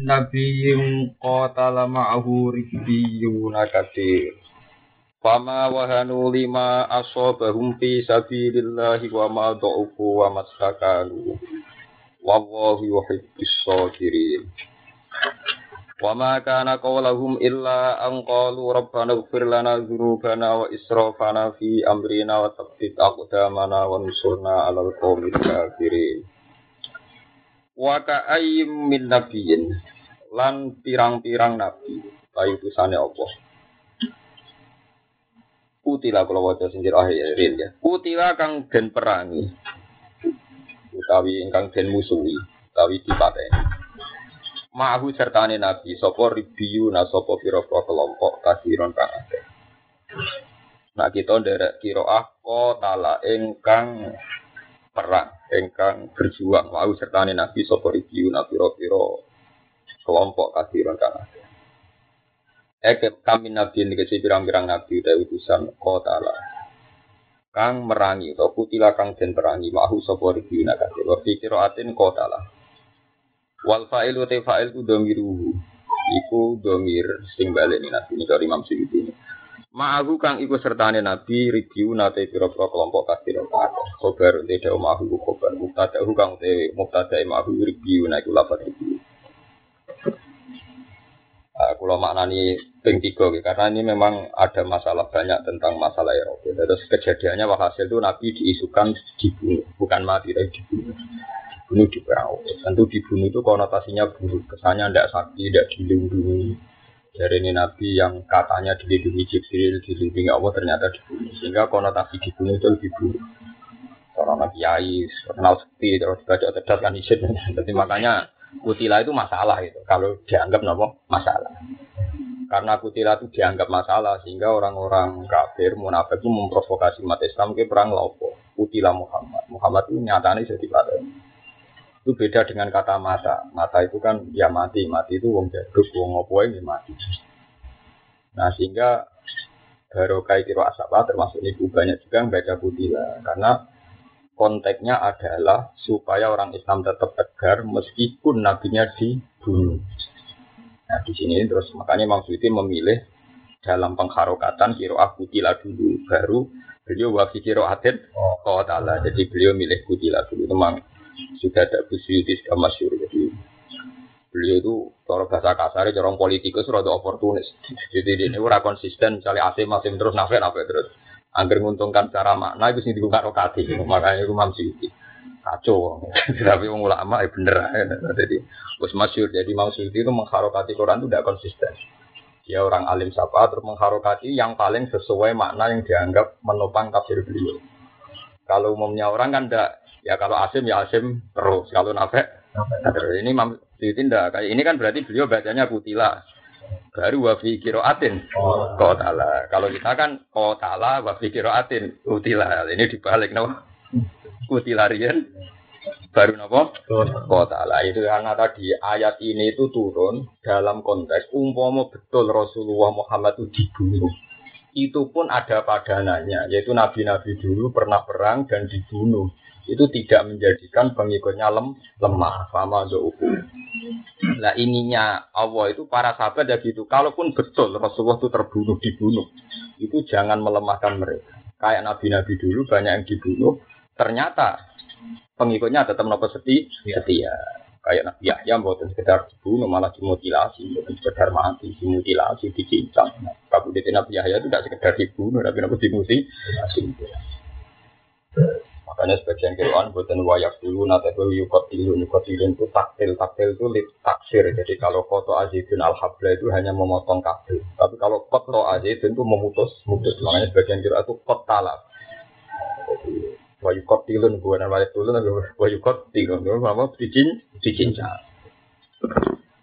min nabiyyin qatala ma'ahu ribbiyuna katsir. Fama wahanu lima asobahum fi sabilillahi wa ma dha'ufu wa mastakanu Wallahu yuhibbis sabirin Wa ma kana qawlahum illa an qalu rabbana ighfir lana dhunubana wa israfana fi amrina wa thabbit aqdamana wa ansurna 'alal qawmil kafirin Wa ka'ayyim min nabiyyin lan pirang-pirang nabi. Bayi utusane Allah Kutila kalau wajah sinjir akhirin ya Kutila kang den perangi. Utawi ingkang den musuhi utawi dipateni. Ma'ahu sertane Nabi sapa ribiyu na sapa pira-pira kelompok kasiron kang akeh. Nah kita nderek kiroah kotala ingkang perang, ingkang berjuang. Ma'ahu sertane Nabi sapa ribiyu na pira-pira kelompok kasiron kang akeh. Eke kami Nabi ini kesi pirang-pirang Nabi udah utusan kotala. Kang merangi, atau kutila kang den perangi, ma'ahu sapa ribiyu na kasih. Wafi kiroatin kotala. Wal fa'il wa fa'il ku domiruhu. Iku domir sing baleni nabi ini dari Imam Suyuti ini. Ma'ahu kang iku sertane nabi ribiu nate pira-pira kelompok kafir akeh. Khobar te dawu ma'ahu khobar mubtada'u kang te mubtada'i ma'ahu ribiu na iku lafaz ribiu. Uh, kalau maknani ping tiga, karena ini memang ada masalah banyak tentang masalah Eropa. Terus kejadiannya walhasil itu Nabi diisukan dibunuh, bukan mati tapi dibunuh dibunuh di perahu. Tentu dibunuh itu konotasinya buruk, kesannya tidak sakti, tidak dilindungi. Dari ini Nabi yang katanya dilindungi Jibril, dilindungi Allah ternyata dibunuh. Sehingga konotasi dibunuh itu lebih buruk. Seorang Nabi Yai, kenal sepi, terus baca cerdas kan isin. Jadi makanya kutila itu masalah itu. Kalau dianggap nopo masalah. Karena kutila itu dianggap masalah sehingga orang-orang kafir munafik itu memprovokasi umat Islam ke perang lopo. Kutila Muhammad. Muhammad itu nyatanya jadi patah itu beda dengan kata mata. Mata itu kan ya mati, mati itu wong jaduk, wong opo ini mati. Nah sehingga barokai kiro asapa termasuk ibu banyak juga yang baca kutila karena konteksnya adalah supaya orang Islam tetap tegar meskipun nabinya dibunuh. Nah di sini terus makanya Imam Suyuti memilih dalam pengharokatan kiro kutila dulu baru beliau wafi kiro atin oh ta'ala jadi beliau milih kutila dulu memang sudah ada Bu Suyuti sudah masyur. Jadi beliau itu cara bahasa kasar orang politikus rada oportunis. Jadi ini ora konsisten misalnya asim asim terus nafek nafek terus. Agar menguntungkan secara makna itu sih dibuka rokati makanya itu Imam Suyuti. Kacau. Tapi ulama ya bener jadi bos masyur jadi Imam Suyuti itu mengharokati Quran itu tidak konsisten. Dia orang alim siapa terus mengharokati yang paling sesuai makna yang dianggap menopang tafsir beliau. Kalau umumnya orang kan tidak Ya kalau asim ya asim terus. Kalau nafek terus. Ini Imam Suyuti Kayak ini kan berarti beliau bacanya kutila. Baru wafi kiroatin oh. kotala. Kalau kita kan kotala wafi kiroatin kutila. Ini dibalik no. Kutilarian baru nopo kotala itu karena tadi ayat ini itu turun dalam konteks umpama betul Rasulullah Muhammad itu dibunuh itu pun ada padanannya yaitu nabi-nabi dulu pernah perang dan dibunuh itu tidak menjadikan pengikutnya lem, lemah sama uku. Nah ininya Allah itu para sahabat ya gitu. Kalaupun betul Rasulullah itu terbunuh dibunuh, itu jangan melemahkan mereka. Kayak nabi-nabi dulu banyak yang dibunuh, ternyata pengikutnya tetap nopo seti, ya. setia. Kayak Nabi Yahya bukan sekedar dibunuh malah dimutilasi, bukan sekedar mati, dimutilasi, dicincang. Nah, Kabudit Nabi Yahya itu tidak sekedar dibunuh, tapi nabi dimutilasi. Makanya sebagian Quran buatan wayak dulu nate yukot tilu yukot tilu itu taktil taktil itu lit taksir. Jadi kalau koto azidun al habla itu hanya memotong kabel. Tapi kalau koto azidun itu memutus mutus. Makanya sebagian Quran itu kot talak. Wayukot tilun bukan wayak dulu tapi wayukot tilun apa dicin dicincang.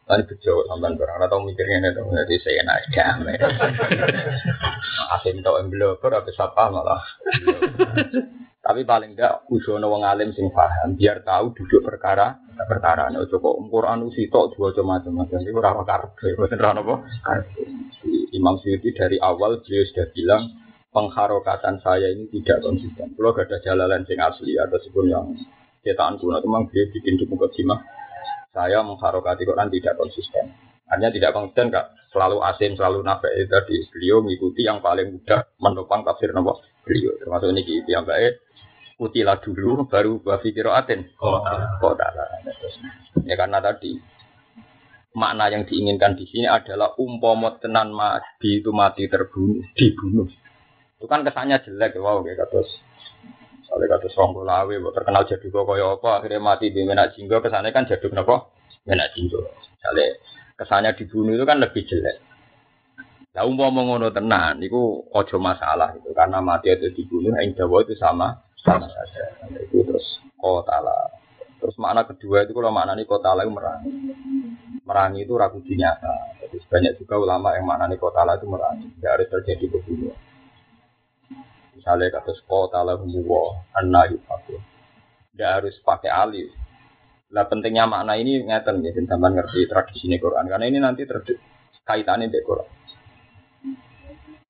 Tadi bejo sampai barang atau mikirnya itu jadi saya naik damai. Asim tau embloper habis apa malah. Tapi paling enggak usono wong alim sing paham biar tahu duduk perkara perkara. Nek cukup Quran usitok dua macam-macam. Iku ora karepe, mboten. Imam Syuuti dari awal beliau sudah bilang pengharokatan saya ini tidak konsisten. Kalau gak ada jalalan sing asli ada sebelum yang cetakan kuno, memang beliau bikin di muka saya mengharokati Quran tidak konsisten. Hanya tidak konsisten kak selalu asim, selalu nafek itu tadi beliau mengikuti yang paling mudah menopang tafsir nopo beliau. Termasuk ini yang baik utilah dulu baru bafi kiroatin kota ya karena tadi makna yang diinginkan di sini adalah umpama tenan mati itu mati terbunuh dibunuh. Itu kan kesannya jelek wow kayak terus soalnya kata serong lawe terkenal jadi kok kaya apa akhirnya mati di menak jinggo. Kesannya kan jadi kenapa menak jinggo. Soalnya kesannya dibunuh itu kan lebih jelek. Lah umpama ngono tenan itu ojo masalah itu karena mati itu dibunuh yang Jawa itu sama sama saja. Itu terus kotala. Terus makna kedua itu kalau makna ini kotala itu merangi. Merangi itu ragu nyata. Jadi banyak juga ulama yang makna ini kotala itu merangi. Tidak harus terjadi pembunuhan. Misalnya kata kotala humuwa anna yufaku. Tidak harus pakai alif. Lah pentingnya makna ini ngeten ya, sampai ngerti tradisi ini Quran. Karena ini nanti terjadi kaitannya dengan Quran.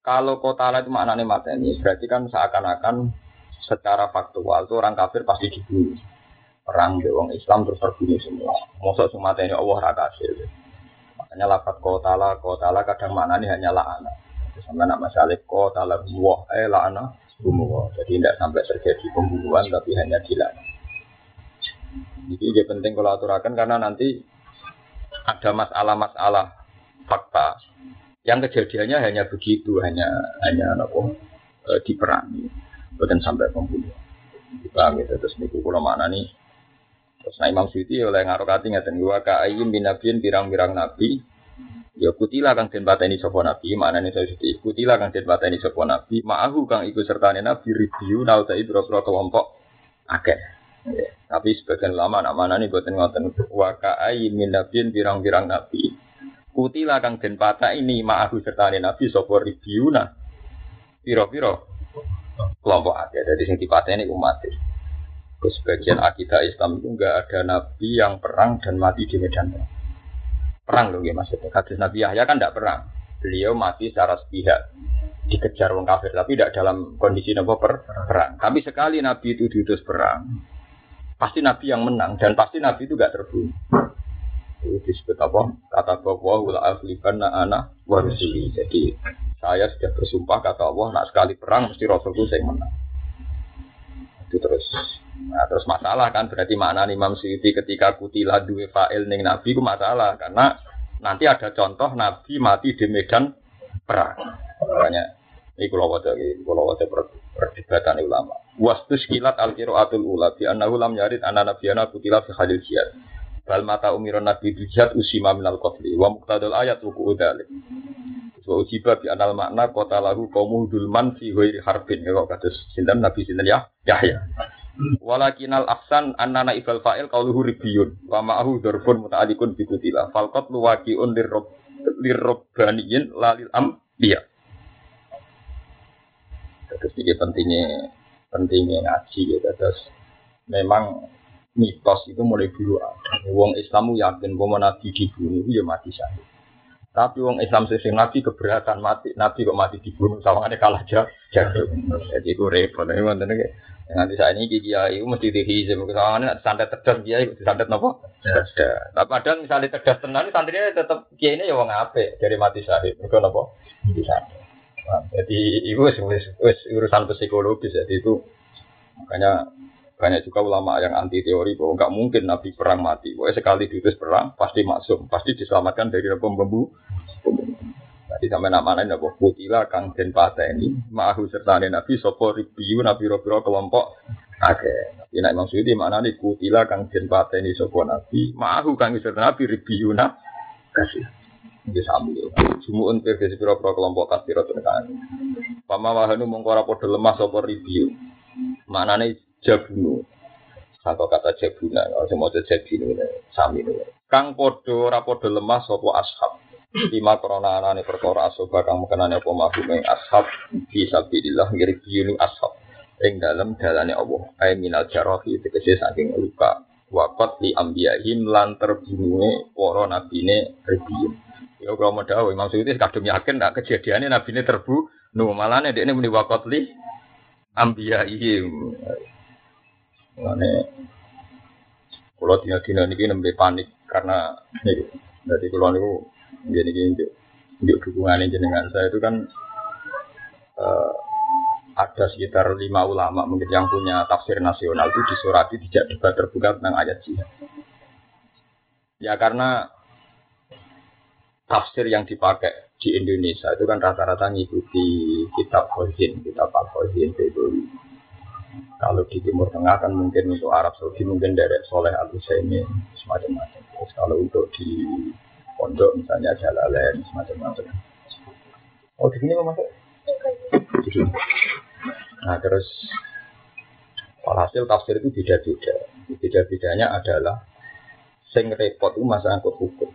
Kalau kota itu maknanya mateni, berarti kan seakan-akan secara faktual itu orang kafir pasti dibunuh. Perang di orang Islam terus terbunuh semua. Masa semata ini Allah raka Makanya lafat kotala, kotala kadang mana ini hanya la'ana. Sama nak masalah kotala buah, eh la'ana bunuh. Jadi tidak sampai terjadi pembunuhan tapi hanya dilana. Jadi ini penting kalau aturakan karena nanti ada masalah-masalah fakta yang kejadiannya hanya begitu, hanya hanya apa, e, diperangi bukan sampai pembunuh. Paham gitu terus niku mana nih? Terus nah Imam Suyuti oleh ngarokati ngaten wa ka ayyin binabiyin pirang-pirang nabi Ya kutilah kang den pateni sapa nabi, maknane saya sithik kutilah kang den pateni sapa nabi, ma'ahu kang iku sertane nabi review nau ta ibro kelompok akeh. Ya, tapi sebagian lama nak mana nih buatin ngoten wa ka ayyin binabiyin pirang-pirang nabi. Kutilah kang den ini ma'ahu sertane nabi sapa review nah. Piro-piro kelompok aja dari sing ini umat Terus sebagian akidah Islam itu enggak ada nabi yang perang dan mati di medan perang. Perang loh ya maksudnya. Hadis Nabi Yahya kan tidak perang. Beliau mati secara sepihak dikejar orang kafir tapi tidak dalam kondisi nopo per perang. Tapi sekali Nabi itu diutus perang, pasti Nabi yang menang dan pasti Nabi itu gak terbunuh. Itu disebut apa? Kata bahwa wala aflibanna anak warusili. Jadi saya sudah bersumpah kata Allah, nak sekali perang mesti Rasulku saya menang. Itu terus. Nah, terus masalah kan berarti makna Imam Syuuti ketika kutila dua fa'il ning Nabi itu masalah karena nanti ada contoh Nabi mati di medan perang. Makanya ini kalau wajah kalau wajah perdebatan ulama. Wastus kilat al atul ula bi annahu lam yarid anna nabiyana kutila fi hadil jihad. Bal mata umiron nabi bijat usima minal qatli wa muqtadul ayat ruku udalik. Wa ujiba bi anal makna kota lahu kaumu dulman fi ghairi harbin. Ya kok kados sinten Nabi sinten ya? Yahya. Walakinal aksan annana ibal fa'il qauluhu ribiyun wa ma'ahu dzarbun muta'alliqun bi kutila. Fal qatlu waqi'un lirrob lirrobbaniyin lalil ambiya. Terus ini pentingnya pentingnya ngaji ya terus memang mitos itu mulai dulu ada. Wong Islam yakin bahwa Nabi dibunuh ya mati syahid. Tapi wong Islam sing Nabi keberatan mati, Nabi kok mati dibunuh sawangannya kalah jauh. Jadi itu repot. Ini wonten iki nanti saya ini gigi itu mesti dihizim. Sawangannya santet terdas dia itu santet nopo? Terdas. Tapi padahal misalnya terdas tenan santrinya tetap kiai ini ya wong ape dari mati syahid. Itu nopo? Bisa. Jadi itu urusan psikologis jadi itu makanya banyak juga ulama yang anti teori bahwa nggak mungkin Nabi perang mati. Pokoknya sekali diutus perang pasti masuk, pasti diselamatkan dari pembunuh. Jadi sampai nama lain Nabi Putila Kang Den ini Ma'ahu serta Nabi Sopo Ribiu Nabi Robiro kelompok Oke, Nabi Nak Imam Suyuti mana nih Kutila Kang Den ini Sopo Nabi Ma'ahu Kang serta Nabi Ribiu Nak kasih. Ini sami. Sumuun pergesi piro-piro kelompok kasiro tekan Pama wahanu mengkora podo lemah Sopo Ribiu. Mana nih jabunu. Atau kata jabuna kalau mau jabinu sami. Kang podo rapodo lemah sopo ashab lima korona anane perkara asoba kang mengenane apa mahum ing ashab? Fi sabilillah ngiri biyunu ashab. Ing dalam dalane Allah. Ay minal jarahi tegese saking luka. Wakat li ambiyahim lan terbunuhe para nabine ribiyun ya kalau mau Imam Suyuti kadung yakin nak kejadiannya nabine terbu. Nu malane dekne muni wakat li ambiyahim. Mane kalau dina-dina niki nembe panik karena ini dari kulon itu gini gini untuk dukungan jenengan saya itu kan uh, ada sekitar lima ulama mungkin yang punya tafsir nasional itu disurati tidak debat terbuka tentang ayat jihad. Ya karena tafsir yang dipakai di Indonesia itu kan rata-rata ngikuti kitab Khozin, kitab Al-Khozin itu. Kalau di Timur Tengah kan mungkin untuk Arab Saudi mungkin dari Soleh Al Husaini semacam-macam. Terus kalau untuk di pondok misalnya Jalalain semacam-macam. Oh di sini masuk? Nah terus hasil tafsir itu beda-beda. Beda-bedanya adalah sing repot itu masa angkut hukum.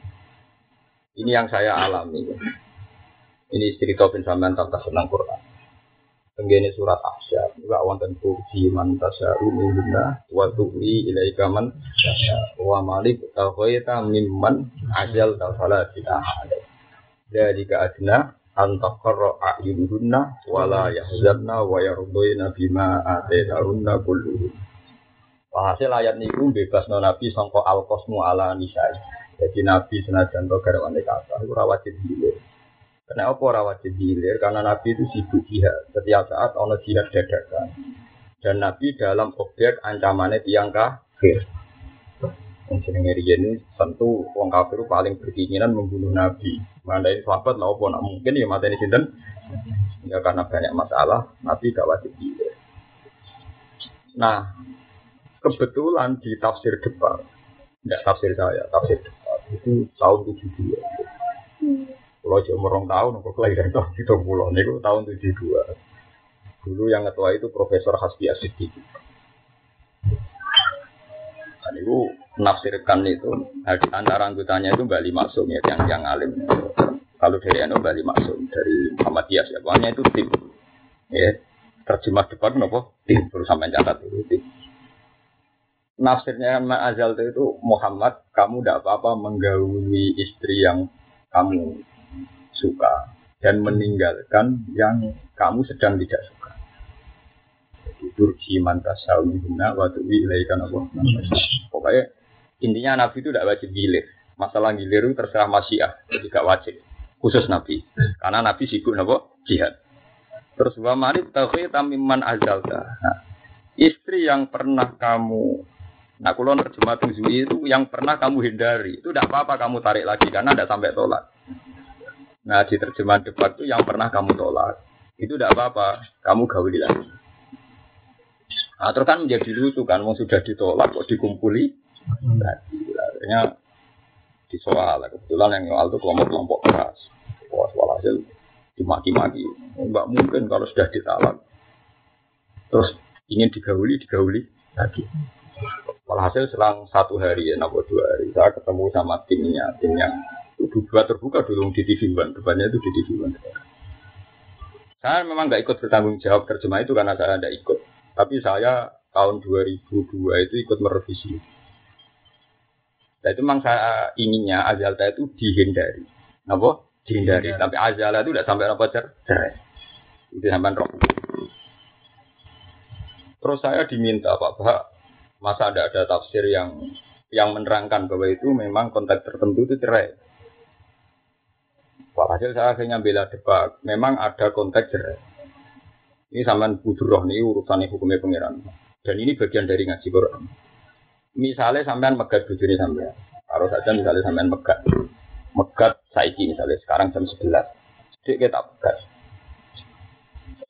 Ini yang saya alami. Ini cerita bin Salman tentang senang Quran. Tenggene surat Ahsyab, juga wonten kursi man tasya'u minna wa tuwi ilaika man wa malik tawaita mimman ajal tafala tidak ada. Jadi ke adna antaqarra a'yunuhunna wala yahzanna wa yarduyna bima ataytahunna kulluhum. Hasil ayat niku bebas no nabi sangka al kosmu ala nisai. Jadi nabi senajan to garwane kata itu rawat hilir. Kenapa rawat hilir? Karena nabi itu sibuk jihad. Setiap saat ono jihad dadakan. Dan nabi dalam objek ancamannya tiang kafir. Jenenge ini tentu wong kafir paling berkeinginan membunuh nabi. Mana ini sahabat lah apa mungkin ya mata ini sinten. Ya karena banyak masalah, nabi gak wajib hilir. Nah, kebetulan di tafsir depan, tidak tafsir saya, tafsir depan itu tahun 72. Kalau cuma orang tahun, kok kelahiran tahun itu pulau, itu tahun 72. Dulu yang ketua itu Profesor Hasbi Asyidi. Dan itu menafsirkan itu antara anggotanya itu Bali Maksum ya, yang yang alim. Kalau dari Anu Bali Maksum dari Muhammadiyah ya, pokoknya itu tim. Ya, terjemah depan nopo tim terus sampai catat itu tim nafsirnya Azal itu Muhammad kamu tidak apa-apa menggauli istri yang kamu suka dan meninggalkan yang kamu sedang tidak suka. Turki mantasawi guna waktu ilaikan apa? Pokoknya intinya Nabi itu tidak wajib gilir. Masalah gilir itu terserah masyiah, jadi wajib. Khusus Nabi, karena Nabi sibuk nabo jihad. Terus wa marib tauhid tamiman azalta. Nah, istri yang pernah kamu Nah, kalau terjemah itu yang pernah kamu hindari, itu tidak apa-apa kamu tarik lagi karena tidak sampai tolak. Nah, di terjemahan debat itu yang pernah kamu tolak, itu tidak apa-apa, kamu gauli lagi. Nah, terus kan menjadi lucu kan, mau sudah ditolak kok dikumpuli lagi. Akhirnya disoal, kebetulan yang soal itu kelompok-kelompok keras. Wah, soal hasil dimaki-maki. Enggak mungkin kalau sudah ditalak. Terus ingin digauli, digauli lagi. Walhasil selang satu hari ya, nopo dua hari, saya ketemu sama timnya, timnya itu dua terbuka dulu di TV One, depannya itu di TV One. Saya memang nggak ikut bertanggung jawab terjemah itu karena saya tidak ikut. Tapi saya tahun 2002 itu ikut merevisi. Nah itu memang saya inginnya Azalta itu dihindari. Apa? Dihindari. Ya. Tapi Azalta itu tidak sampai apa cerai. Itu sampai roh. Terus saya diminta Pak Pak Masa ada ada tafsir yang yang menerangkan bahwa itu memang konteks tertentu itu cerai. Walhasil saya akhirnya bela debat. Memang ada konteks cerai. Ini sampean budur roh ini urusan hukumnya pangeran. Dan ini bagian dari ngaji Quran. Misalnya sampean megat bujuni sampean. Kalau saja misalnya sampean megat. Megat saiki misalnya sekarang jam 11. Jadi kita megat.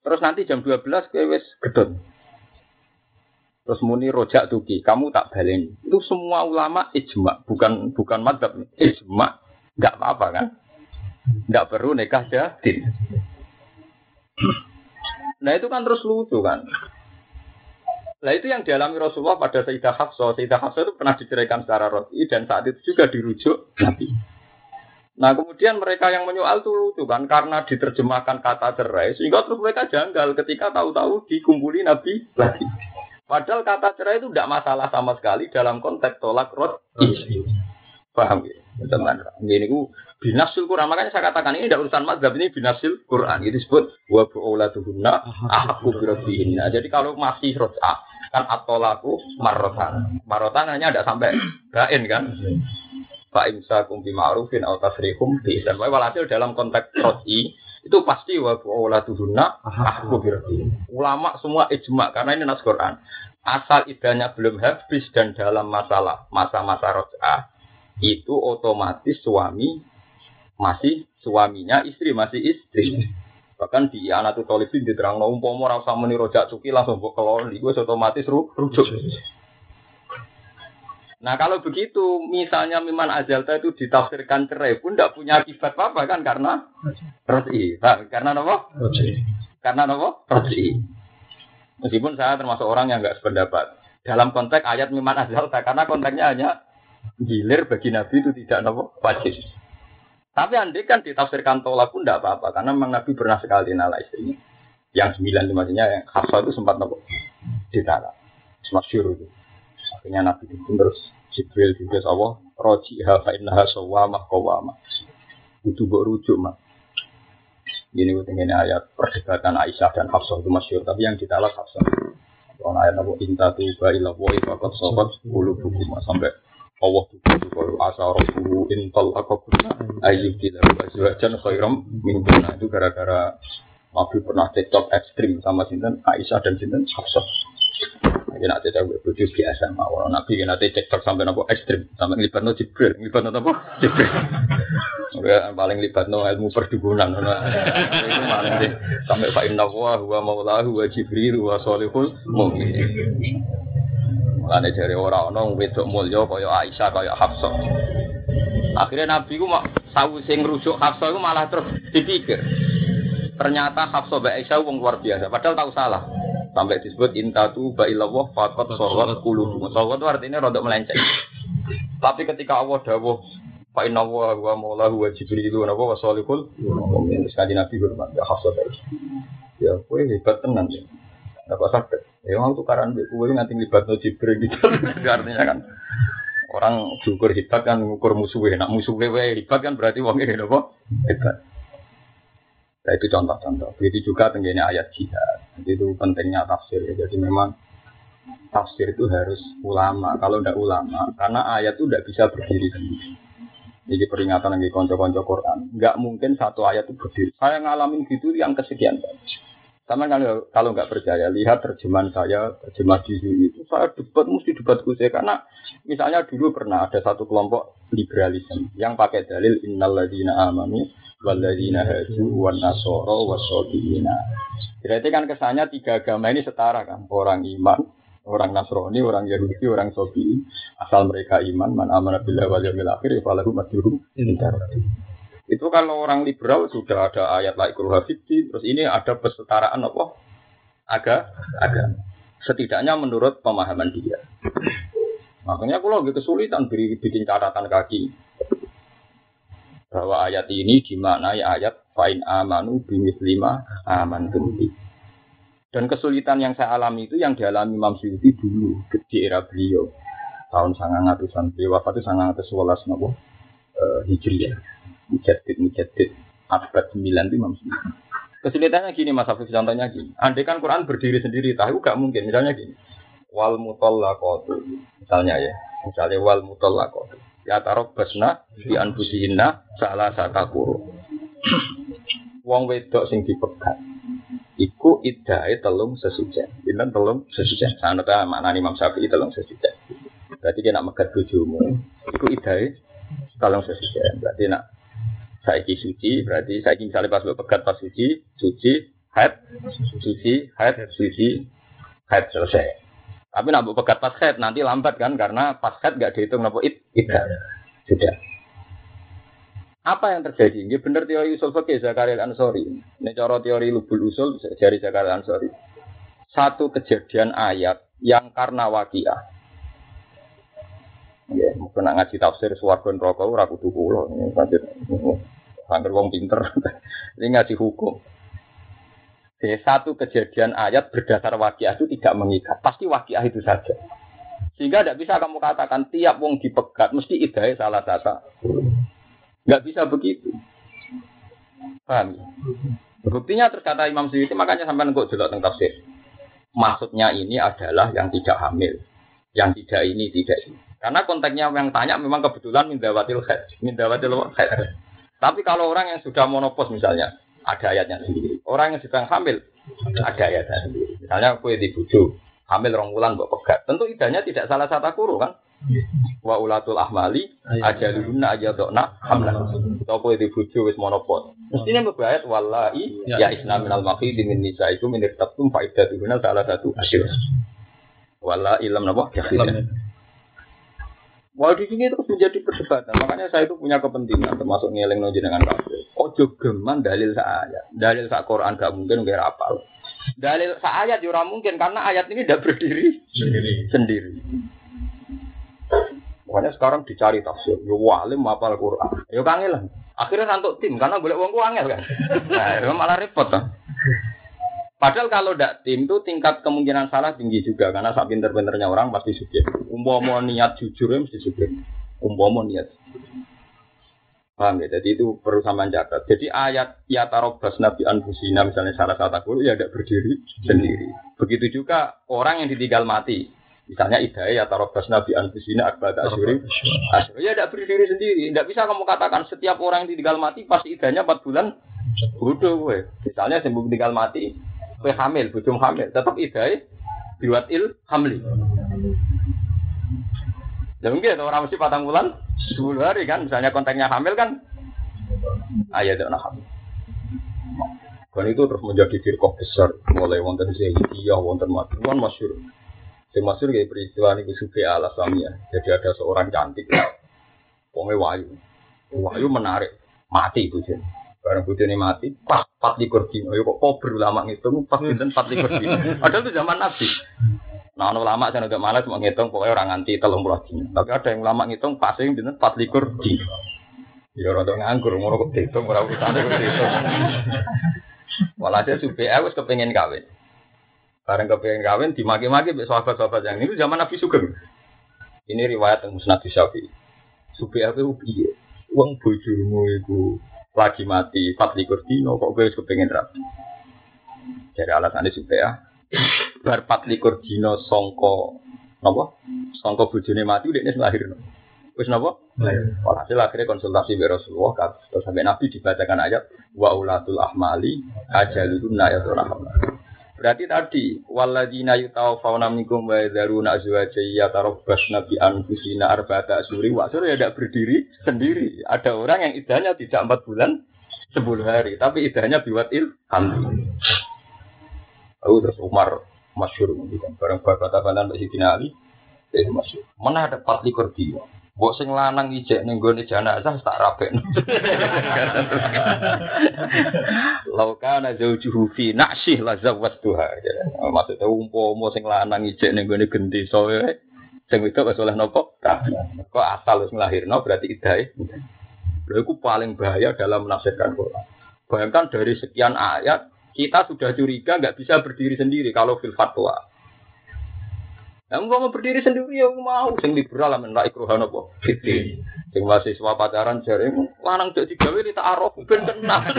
Terus nanti jam 12 ke wis gedon. Terus muni rojak tuki, kamu tak baleni. Itu semua ulama ijma, bukan bukan madhab. Ijma, nggak apa-apa kan? Nggak perlu nikah jadid. Nah itu kan terus lucu kan. Nah itu yang dialami Rasulullah pada Sayyidah Hafsah. Sayyidah Hafsah itu pernah diceraikan secara roti dan saat itu juga dirujuk Nabi. Nah kemudian mereka yang menyoal itu lucu kan karena diterjemahkan kata cerai sehingga terus mereka janggal ketika tahu-tahu dikumpuli Nabi lagi. Padahal kata cerai itu tidak masalah sama sekali dalam konteks tolak rot. Paham ya? Teman, ini ku binasil Quran. Makanya saya katakan ini tidak urusan mazhab ini binasil Quran. Itu disebut wa bu'ulatuhunna aku birabbihinna. Jadi kalau masih rot'a kan atolaku marotan. Marotan hanya tidak sampai bain kan. fa imsakum bi ma'rufin aw tasrihum bi ihsan. Walhasil dalam konteks roti itu pasti wa tuhunna ahku birati. Ulama semua ijma karena ini nas Quran. Asal idahnya belum habis dan dalam masalah masa-masa roj'ah itu otomatis suami masih suaminya istri masih istri. Bahkan di anak tuh tolibin diterang no umpomo rasa meni rojak cuki langsung buat kelon, itu otomatis rujuk. Nah kalau begitu, misalnya Miman Ajalta itu ditafsirkan cerai pun tidak punya akibat apa kan karena roti, karena apa? Karena apa? Roti. Meskipun saya termasuk orang yang nggak sependapat dalam konteks ayat Miman Ajalta karena konteksnya hanya gilir bagi Nabi itu tidak apa wajib. Tapi andai kan ditafsirkan tolak pun tidak apa-apa karena memang Nabi pernah sekali nala istrinya. Yang sembilan itu yang Hafsah itu sempat nopo ditala. Masyur itu. Akhirnya Nabi itu terus Jibril juga Allah roji hafa innaha sawamah kawamah. Itu buat rujuk mah. Ini ini ayat perdebatan Aisyah dan Hafsah itu masyur, tapi yang ditalak Hafsah. Kalau ayat Nabi inta tuba ila wa ifakat sobat bulu buku sampai Allah tuh kalau asa rohku intal aku ayyub tidak azwajan khairam min itu gara-gara Nabi pernah cekcok ekstrim sama Sinten Aisyah dan Sinten Hafsah. Nanti saya bujuk biasa. Nabi nanti cekcok sampai nopo ekstrim, sampai libat no jibril, libat no apa? Jibril. Paling libat no ilmu perdukunan. Itu paling deh sampai Pak Inna wa huwa maulahu wa jibril wa mungkin. Mulane dari orang-orang wedok mulya kaya Aisyah kaya Hafsah. Akhirnya Nabi ku mak sawise ngrujuk Hafsah itu malah terus dipikir. Ternyata Hafsah Mbak Aisyah wong luar biasa, padahal tahu salah. Sampai disebut intatu ba'ilawah fakot sorot kulu. Sorot itu artinya rodok melenceng. Tapi ketika Allah dawuh Pak Inna wa wa maula wa jibril wa wa salihul sekali Nabi hormat ya hafsah Ya kowe hebat tenan ya. Apa sakit? Ya mau tukaran mbek kowe nganti libat no jibril gitu. Artinya kan orang diukur hebat kan ngukur musuhnya. Nak musuhnya hebat kan berarti wongnya apa? Hebat. Nah itu contoh-contoh. Begitu juga tenggine ayat jihad. Jadi itu pentingnya tafsir. Ya. Jadi memang tafsir itu harus ulama. Kalau tidak ulama, karena ayat itu tidak bisa berdiri sendiri. Jadi peringatan lagi konco-konco Quran. Nggak mungkin satu ayat itu berdiri. Saya ngalamin gitu yang kesekian Sama kalau kalau nggak percaya, lihat terjemahan saya, terjemah di sini itu saya debat mesti debat saya karena misalnya dulu pernah ada satu kelompok liberalisme yang pakai dalil innalladzina amanu waladina haju wan nasoro wasobina. Berarti kan kesannya tiga agama ini setara kan, orang iman, orang Nasrani, orang Yahudi, orang Sobi. Asal mereka iman, man amanah billah wal yawmil akhir, falahu majruhum Itu kalau orang liberal sudah ada ayat la ikruha terus ini ada kesetaraan apa? Agak, agak. Setidaknya menurut pemahaman dia. Makanya kalau lagi kesulitan bikin catatan kaki bahwa ayat ini dimaknai ayat fa'in amanu bimis lima aman tumbi. Dan kesulitan yang saya alami itu yang dialami Imam Syuuti dulu di era beliau tahun sangat ratusan beliau wafat itu sangat ratus nopo uh, hijriah mujadid mujadid abad sembilan itu Imam Syuuti. Kesulitannya gini Mas Afif contohnya gini. Andai kan Quran berdiri sendiri tahu gak mungkin misalnya gini. Wal mutallaqatu misalnya ya. Misalnya wal mutallaqatu ya taruh basna di anfusihinna salah saka kuru. Wong wedok sing dipegat iku iddae telung sesujen. Pinten telung sesujen. Sanad ta maknane Imam Syafi'i telung sesujen. Berarti dia nak megat bojomu iku iddae telung sesujen. Berarti nak saiki suci, berarti saiki misalnya pas pegat pas suci, suci, haid, suci, haid, suci, haid selesai. Tapi nak pegat pas head nanti lambat kan karena pas head gak dihitung nopo it tidak. Sudah. Apa yang terjadi? Ini benar teori usul fikih Zakaria Ansori. Ini cara teori lubul usul dari Zakaria Ansori. Satu kejadian ayat yang karena wakiah. Ya, mungkin ngaji tafsir suwargo neraka ora kudu kula. Ini pancen Angger wong pinter. Ini ngaji hukum. Jadi satu kejadian ayat berdasar wakiah itu tidak mengikat. Pasti wakiah itu saja. Sehingga tidak bisa kamu katakan tiap wong dipegat mesti idai salah satu. Nggak bisa begitu. Paham? Buktinya terkata Imam Suyuti makanya sampai nengkok jelok tentang tafsir. Maksudnya ini adalah yang tidak hamil. Yang tidak ini, tidak ini. Karena konteksnya yang tanya memang kebetulan mindawatil khair, mindawatil khair. Tapi kalau orang yang sudah monopos misalnya, ada ayatnya sendiri. Orang yang sedang hamil, ada ayatnya sendiri. Misalnya kue di buju, hamil rong bulan buat pegat. Tentu idahnya tidak salah satu kuru kan? Wa ulatul ahmali aja ajaluna aja dokna hamlan. Atau kue di buju wis monopos. Mestinya berbahaya wallahi ya, ya isna minal di min nisa itu minir tabtum faidatuhuna salah satu asyir. Wallahi ilam napa? Wah di sini terus menjadi perdebatan. Makanya saya itu punya kepentingan termasuk ngeleng dengan kafir. Ojo geman dalil ayat. Dalil sa Quran gak mungkin nggak rapal. Dalil sa ayat juga ya mungkin karena ayat ini tidak berdiri sendiri. sendiri. Makanya sekarang dicari tafsir. Yo walim al Quran. Yo kangen Akhirnya nantuk tim karena boleh uang angel kan. Nah, malah repot kan. Padahal kalau tidak tim itu tingkat kemungkinan salah tinggi juga karena saat pinter-pinternya orang pasti subjektif. Umpama niat jujur ya mesti subjektif. Umpama niat. Paham ya? Jadi itu perlu sama catat. Jadi ayat ya tarobas nabi anfusina misalnya salah satu guru ya tidak berdiri sendiri. Begitu juga orang yang ditinggal mati. Misalnya idaya ya tarobas nabi anfusina akbar asyuri. Ya tidak berdiri sendiri. Tidak bisa kamu katakan setiap orang yang ditinggal mati pasti idahnya 4 bulan. Bodoh gue. Misalnya sembuh tinggal mati, Kue hamil, bujum hamil, tetap idai biwat il hamli. Ya mungkin orang mesti patang bulan, sepuluh hari kan, misalnya kontennya hamil kan, ayat itu hamil. Dan itu terus menjadi firqah besar, mulai wonten Zaidiyah, wonten Madhuan masyur. Yang masyur kayak peristiwa ini Sufi ala ya. Jadi ada seorang cantik, pokoknya wayu. Wayu menarik, mati itu jadi. Barang ini mati, pas empat likur dino. Yuk kok kok berulama ngitung pas binten empat likur dino. Padahal itu zaman Nabi. Nah, ulama saya agak malas mau ngitung pokoknya orang anti telung puluh dino. Tapi ada yang ulama ngitung pasing binten empat likur dino. Ya rada nganggur, ngono kok dihitung ora kok dihitung. Walhasil supe aku kepengen kawin. Bareng kepengen kawin dimaki-maki mbek sahabat-sahabat yang ini zaman Nabi Sugeng. Ini riwayat yang Musnad Syafi'i. Aku piye? Wong bojomu iku lagi mati empat likur dino kok gue kepengen rapi? Jadi alasan ini supaya bar empat likur dino songko nopo songko bujune mati udah ini lahir no. Wis nopo walhasil akhirnya konsultasi be Rasulullah terus sampai Nabi dibacakan ayat wa ulatul ahmali ajalun ayatul rahmat Berarti tadi waladina yutawaffawna minkum wa yadharuna azwaja yatarabbasna bi anfusina arba'ata asyuri wa ya tidak berdiri sendiri. Ada orang yang idahnya tidak empat bulan sepuluh hari, tapi idahnya biwatil hamdi. Lalu terus Umar masyur kan barang berkata banan Mbak Sidina Ali, jadi masyur. Mana ada empat likur dia? Bok sing lanang ijek ning gone jenazah tak rabekno. Laukana zaujuhu fi naksih la zawwatuha. Maksudnya umpama sing lanang ijek ning gone genti sowe sing wedok wis oleh napa? Kok asal wis nglahirno berarti idahe. Lha iku paling bahaya dalam menafsirkan Quran. Bayangkan dari sekian ayat kita sudah curiga nggak bisa berdiri sendiri kalau fil fatwa. Yang mau berdiri sendiri ya mau, sing liberal lah menolak ikruhan apa? Fitri. Sing mahasiswa pacaran jare lanang cek digawe ni tak arep ben kenal.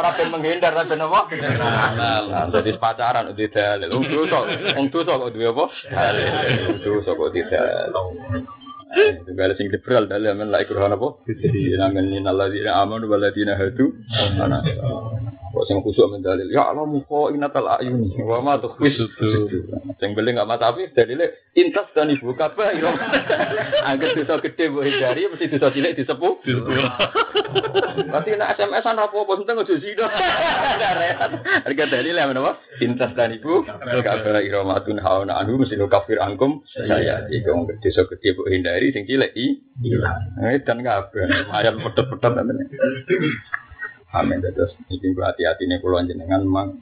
Ora ben menghindar ta? Kenal. Dadi pacaran udah dalil. Wong dosa, wong dosa kok apa? Dalil. Sing liberal dalam men la ikruhan apa? Fitri. Nang ngene alladzina amanu wal ladzina. Ana. Kok sing kusuk mendalil, ya Allah muka inatal ayuni, wa ma tukhfis Sing beli enggak mata api dalile intas dan ibu kabeh ira. Angger dosa gede mbok hindari mesti dosa cilik disepuh. Berarti nek SMS-an apa-apa penting aja zina. Harga dalile menapa? Intas dan ibu kabeh ira matun hauna anhu mesti kafir angkum. Saya iku dosa gede mbok hindari sing cilik i. Dan kabeh. Ayat pedot-pedot Amin. Terus ini hati-hati nih pulau jenengan memang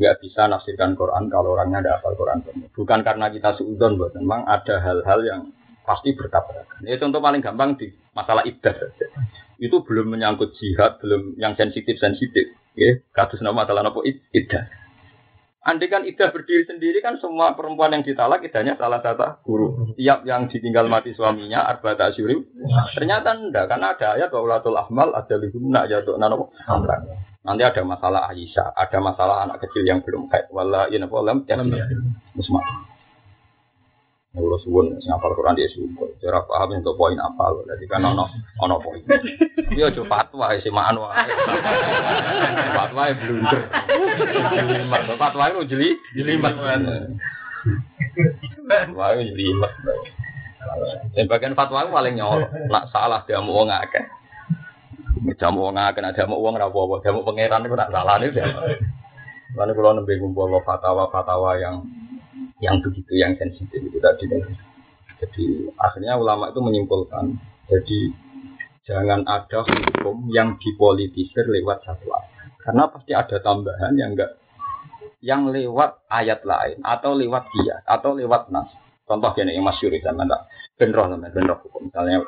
nggak bisa nafsirkan Quran kalau orangnya ada hafal Quran Bukan karena kita suudon, buat memang ada hal-hal yang pasti bertabrakan. Ini contoh paling gampang di masalah ibadah. Itu belum menyangkut jihad, belum yang sensitif-sensitif. Ya, kasus nama masalah apa ibadah. Andai kan Ida berdiri sendiri kan semua perempuan yang ditalak idahnya salah satu guru. Tiap yang ditinggal mati suaminya arba asyuri. Ternyata enggak karena ada ayat bahwa ulatul ahmal ada lihunna jatuh nanopo. Nanti ada masalah Aisyah, ada masalah anak kecil yang belum. Wala ina polam ya musma. Kalau suwun sing apal Quran dia syukur. Cara paham untuk poin apa lo. Jadi kan ono ono poin. Dia coba fatwa si maan wae. Fatwa blunder. Jelimat. Fatwa itu jeli jelimat. Fatwa itu jelimat. Dan bagian fatwa paling nyolok. Nak salah dia mau wong akeh. Jamu wong akeh, nak jamu wong ora apa-apa. Jamu pangeran itu nak salah nih. Lalu kalau nembe ngumpul fatwa-fatwa yang yang begitu yang sensitif itu tadi. Jadi akhirnya ulama itu menyimpulkan, jadi jangan ada hukum yang dipolitisir lewat satu ayat. Karena pasti ada tambahan yang enggak yang lewat ayat lain atau lewat dia atau lewat nas. Contoh gini yang masyur itu mana benroh namanya benroh hukum. Misalnya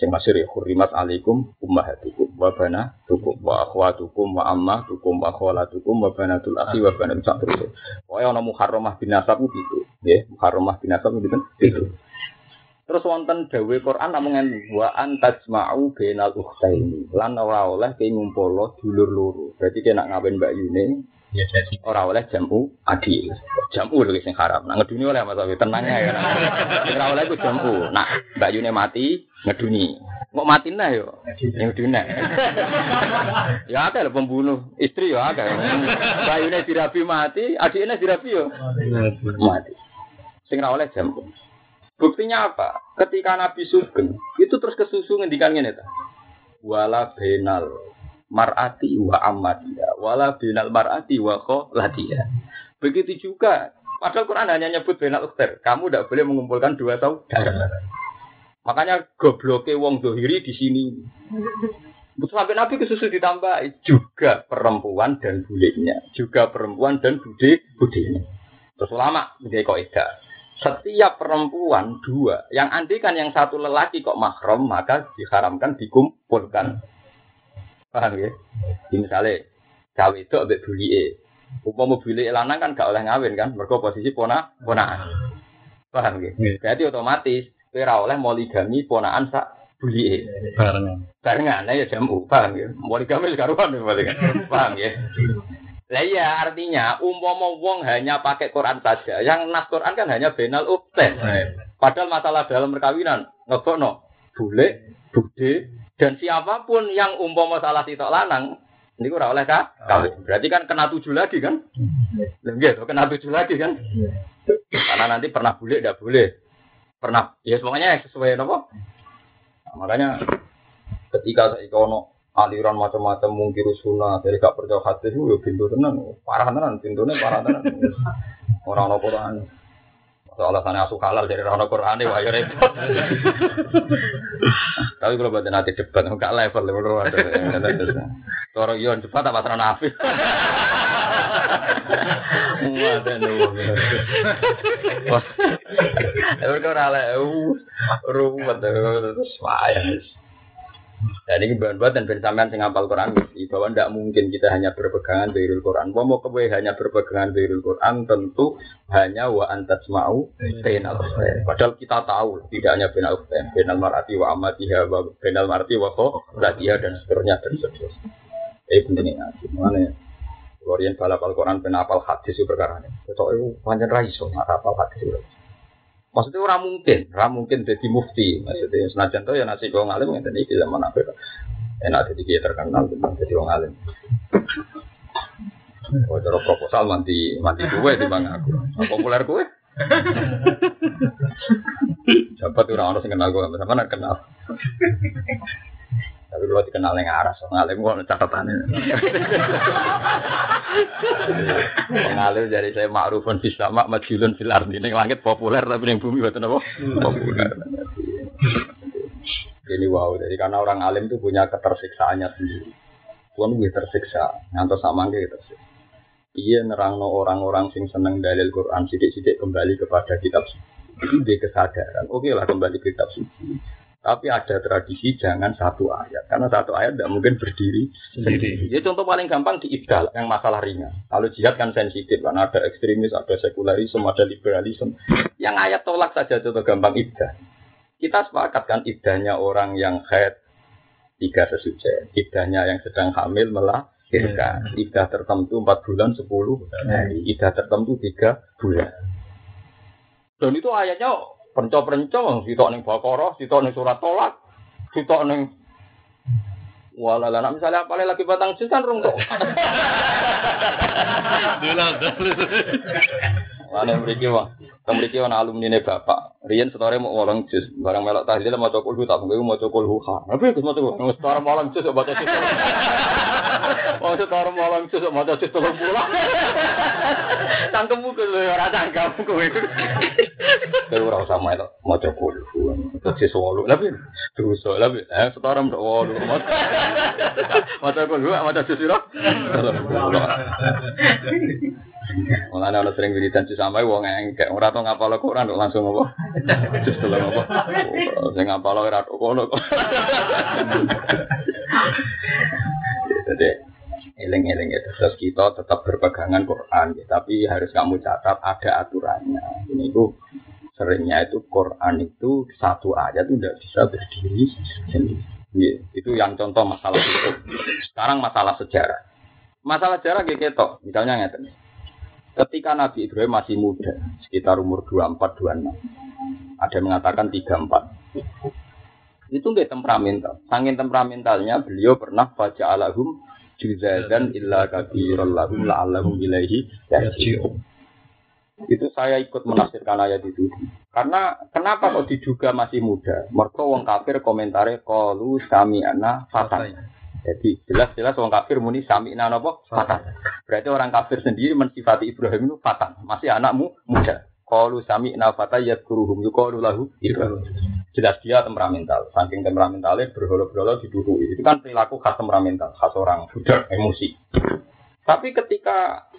yang masyur ya hurimat alaikum ummahatukum wa banatukum wa akhwatukum wa ammatukum wa khalatukum wa banatul akhi wa banatul sak terus. Pokoke ana muharramah bin nasab gitu, nggih, muharramah bin nasab gitu. gitu. Terus wonten dawuh Quran namung wa an tajma'u bainal ukhtaini. Lan ora oleh ke ngumpul dulur loro. Berarti kena ngawin Mbak Yune Ya jadi ora oleh jamu adil. Jamu lho sing haram. Nah ngeduni oleh Mas Awi tenang ya. Ora oleh ku jamu. Nah Mbak mati ngeduni. Kok mati nah yo? Yang ngeduni. ya ada lho pembunuh istri ya ada. Mbak Yune dirabi mati, adiknya dirabi yo mati. Sing ora oleh jamu. Buktinya apa? Ketika Nabi Sugeng itu terus kesusu ngendikan ngene ta. Wala benal mar'ati wa amatiya wala binal mar'ati wa kholatiya. Begitu juga padahal Quran hanya nyebut binal ukhtar. Kamu tidak boleh mengumpulkan dua saudara. Makanya gobloke wong dohiri di sini. Sampai Nabi kesusu ditambah juga perempuan dan bulenya, juga perempuan dan bude budenya. Terus ulama menjadi kaidah. Setiap perempuan dua, yang andikan yang satu lelaki kok mahram maka diharamkan dikumpulkan. Paham ya? Di misalnya cawe itu ambek bulike. Upama bulike lanang kan gak oleh ngawin kan, mergo posisi pona ponaan. Paham ya? Berarti otomatis ora oleh moligami ponaan sak bulike. Barengan. Barengan ya jamu, paham ya? Moligami karuan ya kan. Paham ya? Lah iya artinya umpama wong hanya pakai Quran saja, yang nas Quran kan hanya benal ukten. Padahal masalah dalam perkawinan ngebokno bule, bude, dan siapa pun yang umpama salah sitok lanang, ini ora oleh kah? Kawin. Berarti kan kena tujuh lagi kan? Gitu, kena tujuh lagi kan? Karena nanti pernah boleh, tidak boleh. Pernah, ya semuanya sesuai apa? Nah, makanya ketika saya ono aliran macam-macam mungkin sunnah dari gak percaya hadis itu ya pintu tenan parah tenan pintunya parah tenan orang orang Quran soal alasannya asuh halal dari orang Quran wah ya repot tapi kalau buat nanti debat nggak level level orang yon cepat apa terang nafis Wadah nunggu. Tapi rale, uh, ruwet terus wayah. Dan ini buat dan bersamaan sing hafal Quran mesti bahwa tidak mungkin kita hanya berpegangan dengan Quran. Mau kewe hanya berpegangan dengan Quran tentu hanya wa antas mau benal Padahal kita tahu tidak hanya benal benal marati wa amatiha wa benal marati wa ko dan seterusnya dan seterusnya. Eh penting ngaji mana ya? Kemudian balap Al-Quran penapal hadis itu perkara ini. Itu itu panjang raiso, apal hadis itu. Maksudnya orang mungkin, orang mungkin jadi mufti. Maksudnya senajan tuh ya nasi kau ngalim yang tadi zaman apa? Enak jadi dia terkenal tentang jadi orang ngalim. Oh, cara proposal manti manti kue di bang aku. Populer kue. Siapa tuh orang yang kenal gue, sama mana kenal. Tapi kalau dikenal yang aras, ngalim kok catatannya. Ngalim dari saya makrufun bisa mak majulun fil ardi. Ini langit populer tapi yang bumi betul apa? Populer. Ini wow, jadi karena orang alim itu punya ketersiksaannya sendiri. Tuhan lebih tersiksa, ngantos sama gitu tersiksa. Iya nerangno orang-orang sing seneng dalil Quran sidik-sidik kembali kepada kitab suci. Itu dia kesadaran. Oke lah kembali ke kitab suci tapi ada tradisi jangan satu ayat, karena satu ayat tidak mungkin berdiri sendiri. Jadi contoh paling gampang di ibdal yang masalah ringan. Kalau jihad kan sensitif, karena ada ekstremis, ada sekularisme, ada liberalisme. Yang ayat tolak saja contoh gampang ibdal. Kita sepakat kan ibdahnya orang yang head tiga sesuci, ibdahnya yang sedang hamil melahirkan, ibdah tertentu empat bulan sepuluh hari, ibdah tertentu tiga bulan. Dan itu ayatnya penco-penco, sitok ning Baqarah, sitok ning surat Tolak, sitok ning Walah, lah misalnya apa lagi batang jus kan rung. Mana mriki wah. Teng mriki ana alumni ne bapak. Riyen setore mau wolong jus, barang melok tahlil mau cokul tak mengko mau cokul ha. Tapi Gus mau cokul, setore wolong jus baca jus. Wong setore wolong jus baca jus telung puluh. Cangkemmu ke ora cangkem kowe. Kowe ora usah melok mau cokul. Jus wolu. Tapi terus tapi eh setore mbok wolu. Mau cokul, mau jus sira. Mulane ana sering wiridan ci sampai wong engkek ora tau ngapal Quran kok langsung apa? Just telo apa? Sing ngapal ora tok kono kok. Jadi eling-eling itu terus kita tetap berpegangan Quran ya. tapi harus kamu catat ada aturannya ini itu seringnya itu Quran itu satu itu tidak bisa berdiri sendiri ya, itu yang contoh masalah itu sekarang masalah sejarah masalah sejarah gitu misalnya ngerti Ketika Nabi Ibrahim masih muda, sekitar umur 24-26, ada yang mengatakan 34. Itu nggak temperamental. Sangin temperamentalnya beliau pernah baca alahum juzadan illa kabirul lahum la'allahum ilaihi. Itu saya ikut menafsirkan ayat itu. Karena kenapa kok diduga masih muda? Mereka wong kafir komentare qalu sami'ana fatan. Jadi jelas-jelas orang kafir muni sami nanopo fatan. Berarti orang kafir sendiri mensifati Ibrahim itu fatan, masih anakmu muda. Kalau sami nafata ya kuruhum yukalu lahu Ibrahim. Jelas dia temperamental, saking temperamentalnya berholo-berholo didudui. Itu kan perilaku khas temperamental, khas orang budak emosi. Tapi ketika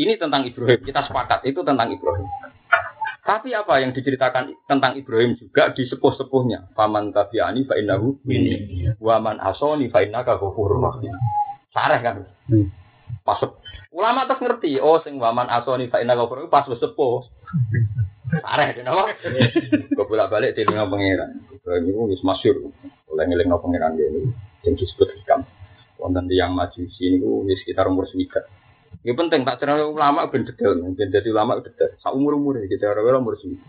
ini tentang Ibrahim, kita sepakat itu tentang Ibrahim. Tapi apa yang diceritakan tentang Ibrahim juga di sepuh-sepuhnya. Paman tabi'ani fa innahu minni. Wa man asoni fa innaka ghafurur rahim. Sareh kan. Hmm. Pas ulama terus ngerti, oh sing waman asoni fa innaka ghafurur pas sepuh. Sareh kenapa? Kok bolak-balik telinga pangeran. Ibrahim itu wis masyhur. Oleh ngelingno pangeran ini yang disebut hikam. Wonten yang maju sini wis sekitar umur swidak. Ya penting tak cerita ulama ben detail, ben jadi ulama detail. Sa umur umur ya kita orang umur sini.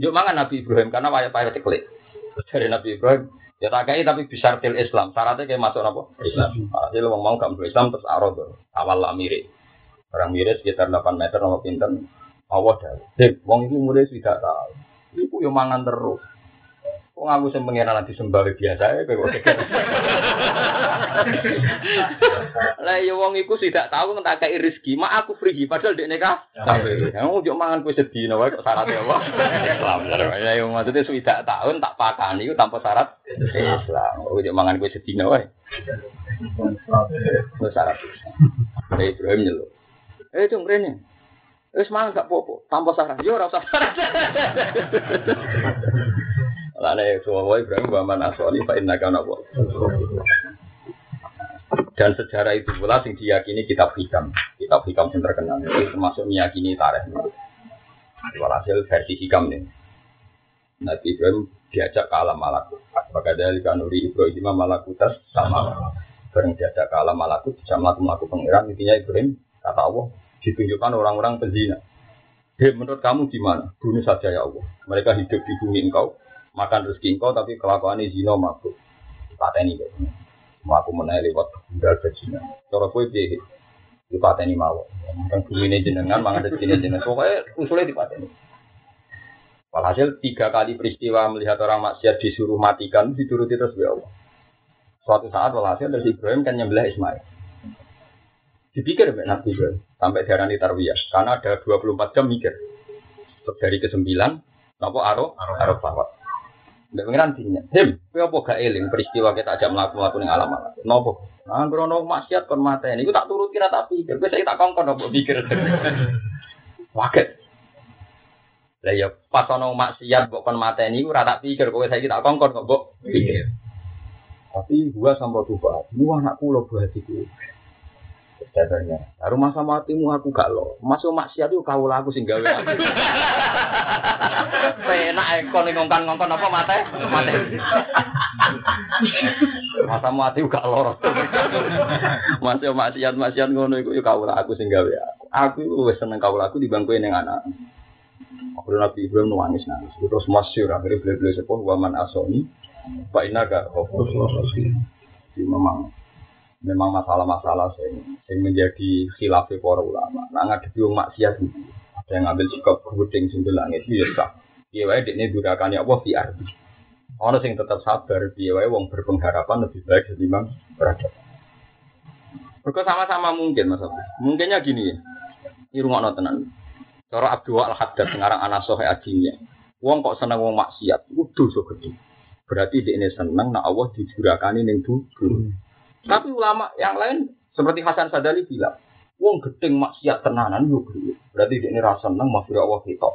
Juk mangan Nabi Ibrahim karena wayat wayat klik. Dari Nabi Ibrahim ya tak kayak tapi bisa til Islam. Syaratnya kayak masuk apa? Islam. Jadi lo mau gak Islam terus arah awal lah mirip. Orang mirip sekitar 8 meter nama pinter. Awal dah. Wong itu umurnya sudah tahu. Iku yang mangan terus. Kok aku sing pengen nanti sembah biasa ya kok. Lah ya wong iku tidak tahu tak kayak rezeki, mak aku free padahal dekne ka. Ya ojo mangan kowe sedina wae kok syarat ya Allah. Islam. Ya yo maksudnya sudah tahun tak pakan iku tanpa syarat Islam. Ojo mangan kowe sedina wae. Itu syarat. Lah Ibrahim nyeluk. Eh cung rene. Wis mangan gak popo, tanpa syarat. Yo ora usah syarat. Lane suwa Ibrahim wa man asoli fa innaka. Dan sejarah itu pula sing diyakini kitab hikam. Kitab hikam yang terkenal itu termasuk meyakini tarikh. Walhasil versi hikam nih. Nabi Ibrahim diajak ke alam malakut. Maka dari kanuri Ibrahim malakutas sama. Bareng diajak ke alam malakut bisa melakukan pengiran. Intinya Ibrahim kata Allah ditunjukkan orang-orang pezina. Hei, menurut kamu gimana? Bunuh saja ya Allah. Mereka hidup di bumi engkau, makan rezeki engkau tapi kelakuan ini zina mabuk. Dipateni kok mau aku menaik lewat bundal berzina cara kue piye dipateni mau. Kan ini jenengan mangan rezeki ini jenengan. Pokoknya usulnya dipateni Walhasil tiga kali peristiwa melihat orang maksiat disuruh matikan dituruti terus ya Allah. Suatu saat walhasil dari Ibrahim kan nyembelih Ismail. Dipikir Nabi Ibrahim sampai darah di Tarwiyah. Karena ada 24 jam mikir. Dari ke sembilan, nopo aro aro, aro bawah. Mbak pengiran dinya, him, kowe apa gak eling peristiwa kita ajak melaku ning alam alam. Nopo? Nah, krono maksiat kon mata ini, tak turut kira tapi, gue saya tak kongkon apa pikir. Waket. Lah ya pas ono maksiat kok kon mata ini, gue tak pikir, gue saya tak kongkon kok mbok pikir. Tapi gua sampai tuh ini anakku loh buat itu dadarnya. Rumah sama hatimu aku gak lo. Masuk maksiat itu kau laku sing gawe. Penak ekor ning ngongkon-ngongkon apa mate? Mate. Masa mati gak loro. Masih maksiat maksiat ngono iku yo kau aku sing gawe aku. Aku wis seneng kau laku di bangku ning anak. Akhirnya Nabi Ibrahim nangis nangis. Terus masyur akhirnya beli-beli sepuh waman asoni. Pak Inaga. Jadi memang memang masalah-masalah yang, menjadi khilafah para ulama. Nah ngadepi wong maksiat itu. Ada yang ngambil sikap gudeng sing langit itu ya sah. Piye wae dekne durakannya Allah di arti. Orang sing tetap sabar, piye wae wong berpengharapan lebih baik ketimbang berada. Mereka sama-sama mungkin mas. Mungkinnya gini ya. Ini rumah tenan. Cara Abdul Al Haddad sekarang anak sohe adinya. Wong kok seneng wong maksiat, itu so gede. Berarti dia ini seneng, nah Allah dijurakani ning dulu. Tapi ulama yang lain seperti Hasan Sadali bilang, wong gedeng maksiat tenanan yo Berarti dia ini rasa seneng maksudnya Allah kita.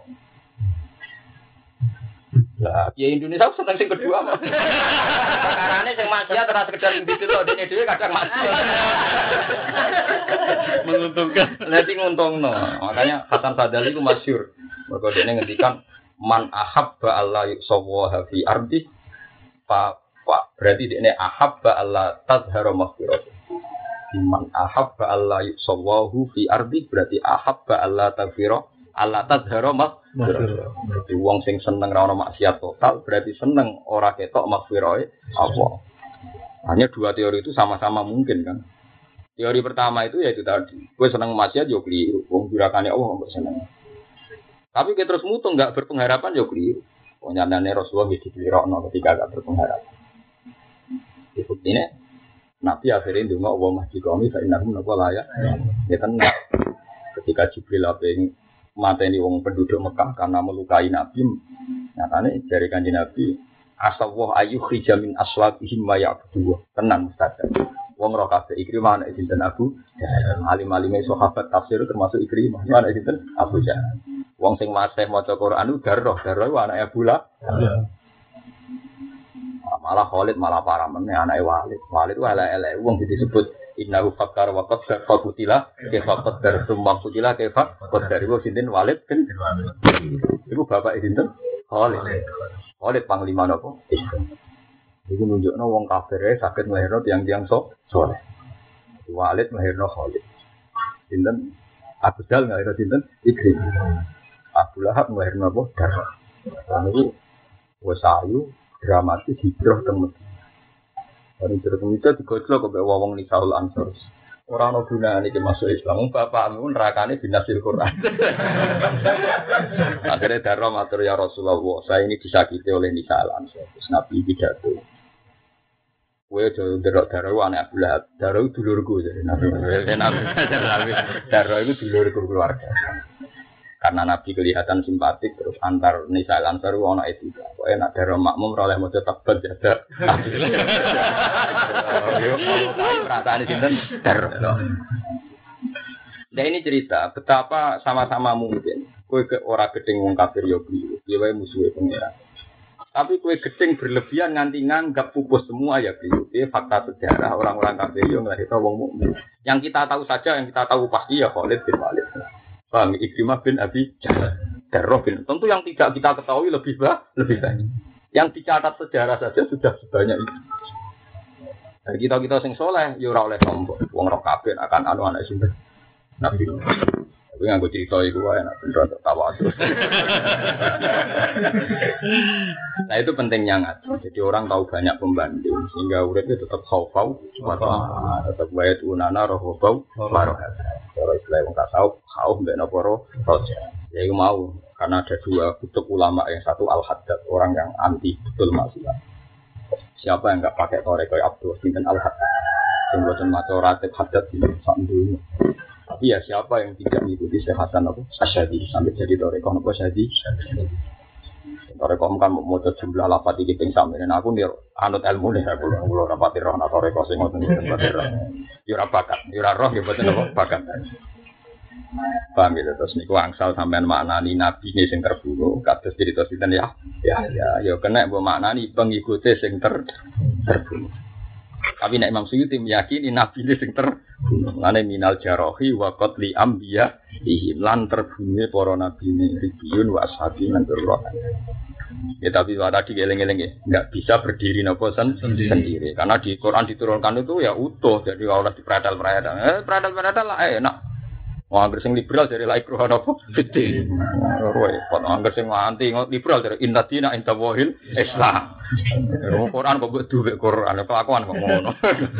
Lah, ya Indonesia seneng sing kedua mah. Perkarane sing maksiat terus sekedar sing ditelok dene dhewe kadang maksiat. Menguntungkan. Nanti nguntungno. Makanya Hasan Sadali itu masyhur. Mergo dene ngendikan man ahabba Allah yusawaha fi ardi fa berarti dene ahabba Allah tazhara maghfirah. Man ahabba Allah yusawahu fi ardi berarti ahabba Allah tazhara Allah tazhara maghfirah. Jadi wong sing seneng ra ono maksiat total berarti seneng ora ketok maghfirah Allah. Hanya dua teori itu sama-sama mungkin kan. Teori pertama itu ya itu tadi, gue seneng maksiat yo keliru, wong jurakannya Allah nggak seneng. Tapi kita terus mutung nggak berpengharapan yo keliru. Ponyandane Rasulullah gitu no ketika gak berpengharapan. Itu ini Nabi akhirnya dulu Allah masjid kami, saya nabi nopo layak. Ya tenang. Ketika Jibril apa yang mateni wong penduduk Mekah karena melukai Nabi. Nyatanya dari kanji Nabi, asawah ayu khijamin aswabihim maya kedua. Tenang saja. Wong roh kafe Ikrimah anak sinten Abu Alim alim sahabat tafsir termasuk Ikrimah. Anak sinten Abu Jahal. Wong sing masih maca Quran itu darroh, darroh itu anaknya Bula. Malah Khalid malah parah meneh anaknya Walid. Walid itu elek-elek wong disebut Innahu fakkar wa qaddar fa kutila kaifa qaddar summa kutila kaifa qaddar iku sinten Walid bin Iku bapak sinten Khalid. Khalid panglima napa? Iku nunjukno wong kafir saged melahirno tiang-tiang sok soleh. Walid melahirno Khalid. Sinten Abu Dal melahirno sinten Ikrim. Abu Lahab melahirno apa? Darah. Lalu wes ayu dramatis hijrah ke Medina. Dari cerita itu digojlok ke bawah wong nisaul ansor. Orang no guna ini masuk Islam. Bapakmu nerakane binasil Quran. Akhirnya darah matur ya Rasulullah. Saya ini disakiti oleh nisaul ansor. Terus Nabi pidato. Kue jauh derok darah itu aneh Abu Lahab. Darah itu dulurku jadi Nabi. Darah itu dulurku keluarga. Karena Nabi kelihatan simpatik terus antar Nisa Ansar ono etika. Pokoknya nak darah makmum oleh mau tetap berjaga. Perasaan sinten darah. Nah ini cerita betapa sama-sama mungkin. Kue ke orang gedeng wong kafir yo biru. Dia wae musuhe pengira. Tapi kue gedeng berlebihan nganti nganggap pupus semua ya biru. Ini fakta sejarah orang-orang kafir yo ngelahirno wong mukmin. Yang kita tahu saja, yang kita tahu pasti ya Khalid bin Walid. Paham? Ikrimah bin Abi. Darroh bin. Tentu yang tidak kita ketahui lebih bah, lebih banyak. Yang dicatat sejarah saja sudah sebanyak itu. Dan kita kita sing soleh, yura oleh sombong. Wong roh kabeh akan anu anak sinten. Nabi. Tapi nggak cerita itu wae nak beneran tertawa terus. nah itu pentingnya nggak. Jadi orang tahu banyak pembanding sehingga uripnya tetap khaufau wa tetap bayat unana rohobau warohat. Kalau istilah wong tasawuf khauf mbek napa roja. Ya itu mau karena ada dua kutub ulama yang satu al haddad orang yang anti betul maksiat. Siapa yang nggak pakai toreko Abdul Sinten al haddad. Yang buatan maca ratib haddad di sak tapi ya siapa yang tidak mengikuti sehatan apa? Asyadi sampai jadi toreko apa syadi? Toreko kan mau jumlah lapat iki ping sampe dan aku nih anut ilmu nih aku kulo rapati roh atau toreko sing ngoten iki roh. Yo ora bakat, yo ora roh yo boten apa bakat. Paham gitu terus niku angsal sampean maknani nabi ini sing terburuk kados cerita sinten ya. Ya ya yo kena mbok maknani pengikuti sing ter. Tapi nek Imam Suyuti meyakini nabi ini sing ter Lane minal jarohi wa qatli ambiya ihim lan terbunuh para nabi ini ribiyun wa ashabi lan Ya tapi tadi geleng-geleng ya, nggak bisa berdiri nopo sen sendiri. sendiri. Karena di Quran diturunkan itu ya utuh, jadi kalau di peradal peradal, eh peradal peradal lah enak. Wong anggere sing liberal dari laikru apa? Fiti. Repot anggere sing anti liberal dari inna dina inta wahil Islam. Quran kok duwe Quran kelakuan kok ngono.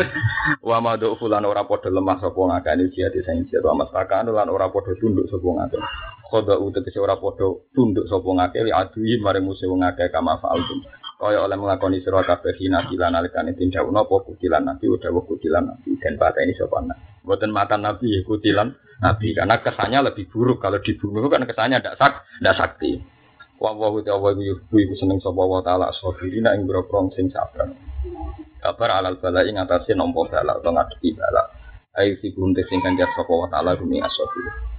Wa ma do fulan ora padha lemah sapa ngakani jihad sing jihad wa mastakan lan ora padha tunduk sapa ngakani. Khoda utek ora padha tunduk sapa ngakeh li adui mare musuh ngakeh kama fa'altum. Kaya oleh melakoni sira kabeh hina kilan alikane tindak napa kutilan nabi utawa kutilan nabi dan pateni sapa Mboten matan nabi kutilan Nabi karena kesannya lebih buruk kalau dibunuh kan kesannya tidak sak tidak sakti. Wa wa wa wa yuhibbu seneng sapa wa taala sabirina ing grogrong sing sabar. Kabar alal bala ing atase nampa bala utawa ngadepi bala. Ayo si bunte sing kanjar sapa wa taala rumi asabir.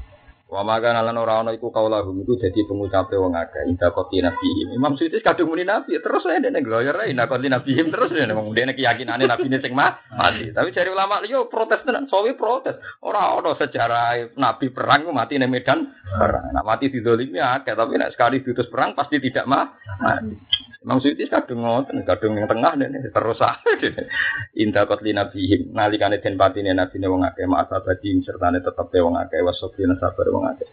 Wa maka nalan ora ana iku kaulahum iku dadi pengucape wong akeh inda kopi nabi. Imam Suyuti kadung muni nabi terus ae dene gloyor ae inda kopi nabi terus dene wong dene keyakinane nabi sing mah mati. Tapi cari ulama yo protes tenan, sawi protes. Ora ana sejarah nabi perang mati ning medan perang. Nak mati didolimi akeh tapi nek sekali diutus perang pasti tidak mati. Imam Suyuti kadung ngoten, kadung yang tengah dan terus aja. Indah kotli nabihim, nalikane den patine nabine wong akeh, ma'asabadim sertane tetep wong akeh, wasobina sabar wong akeh.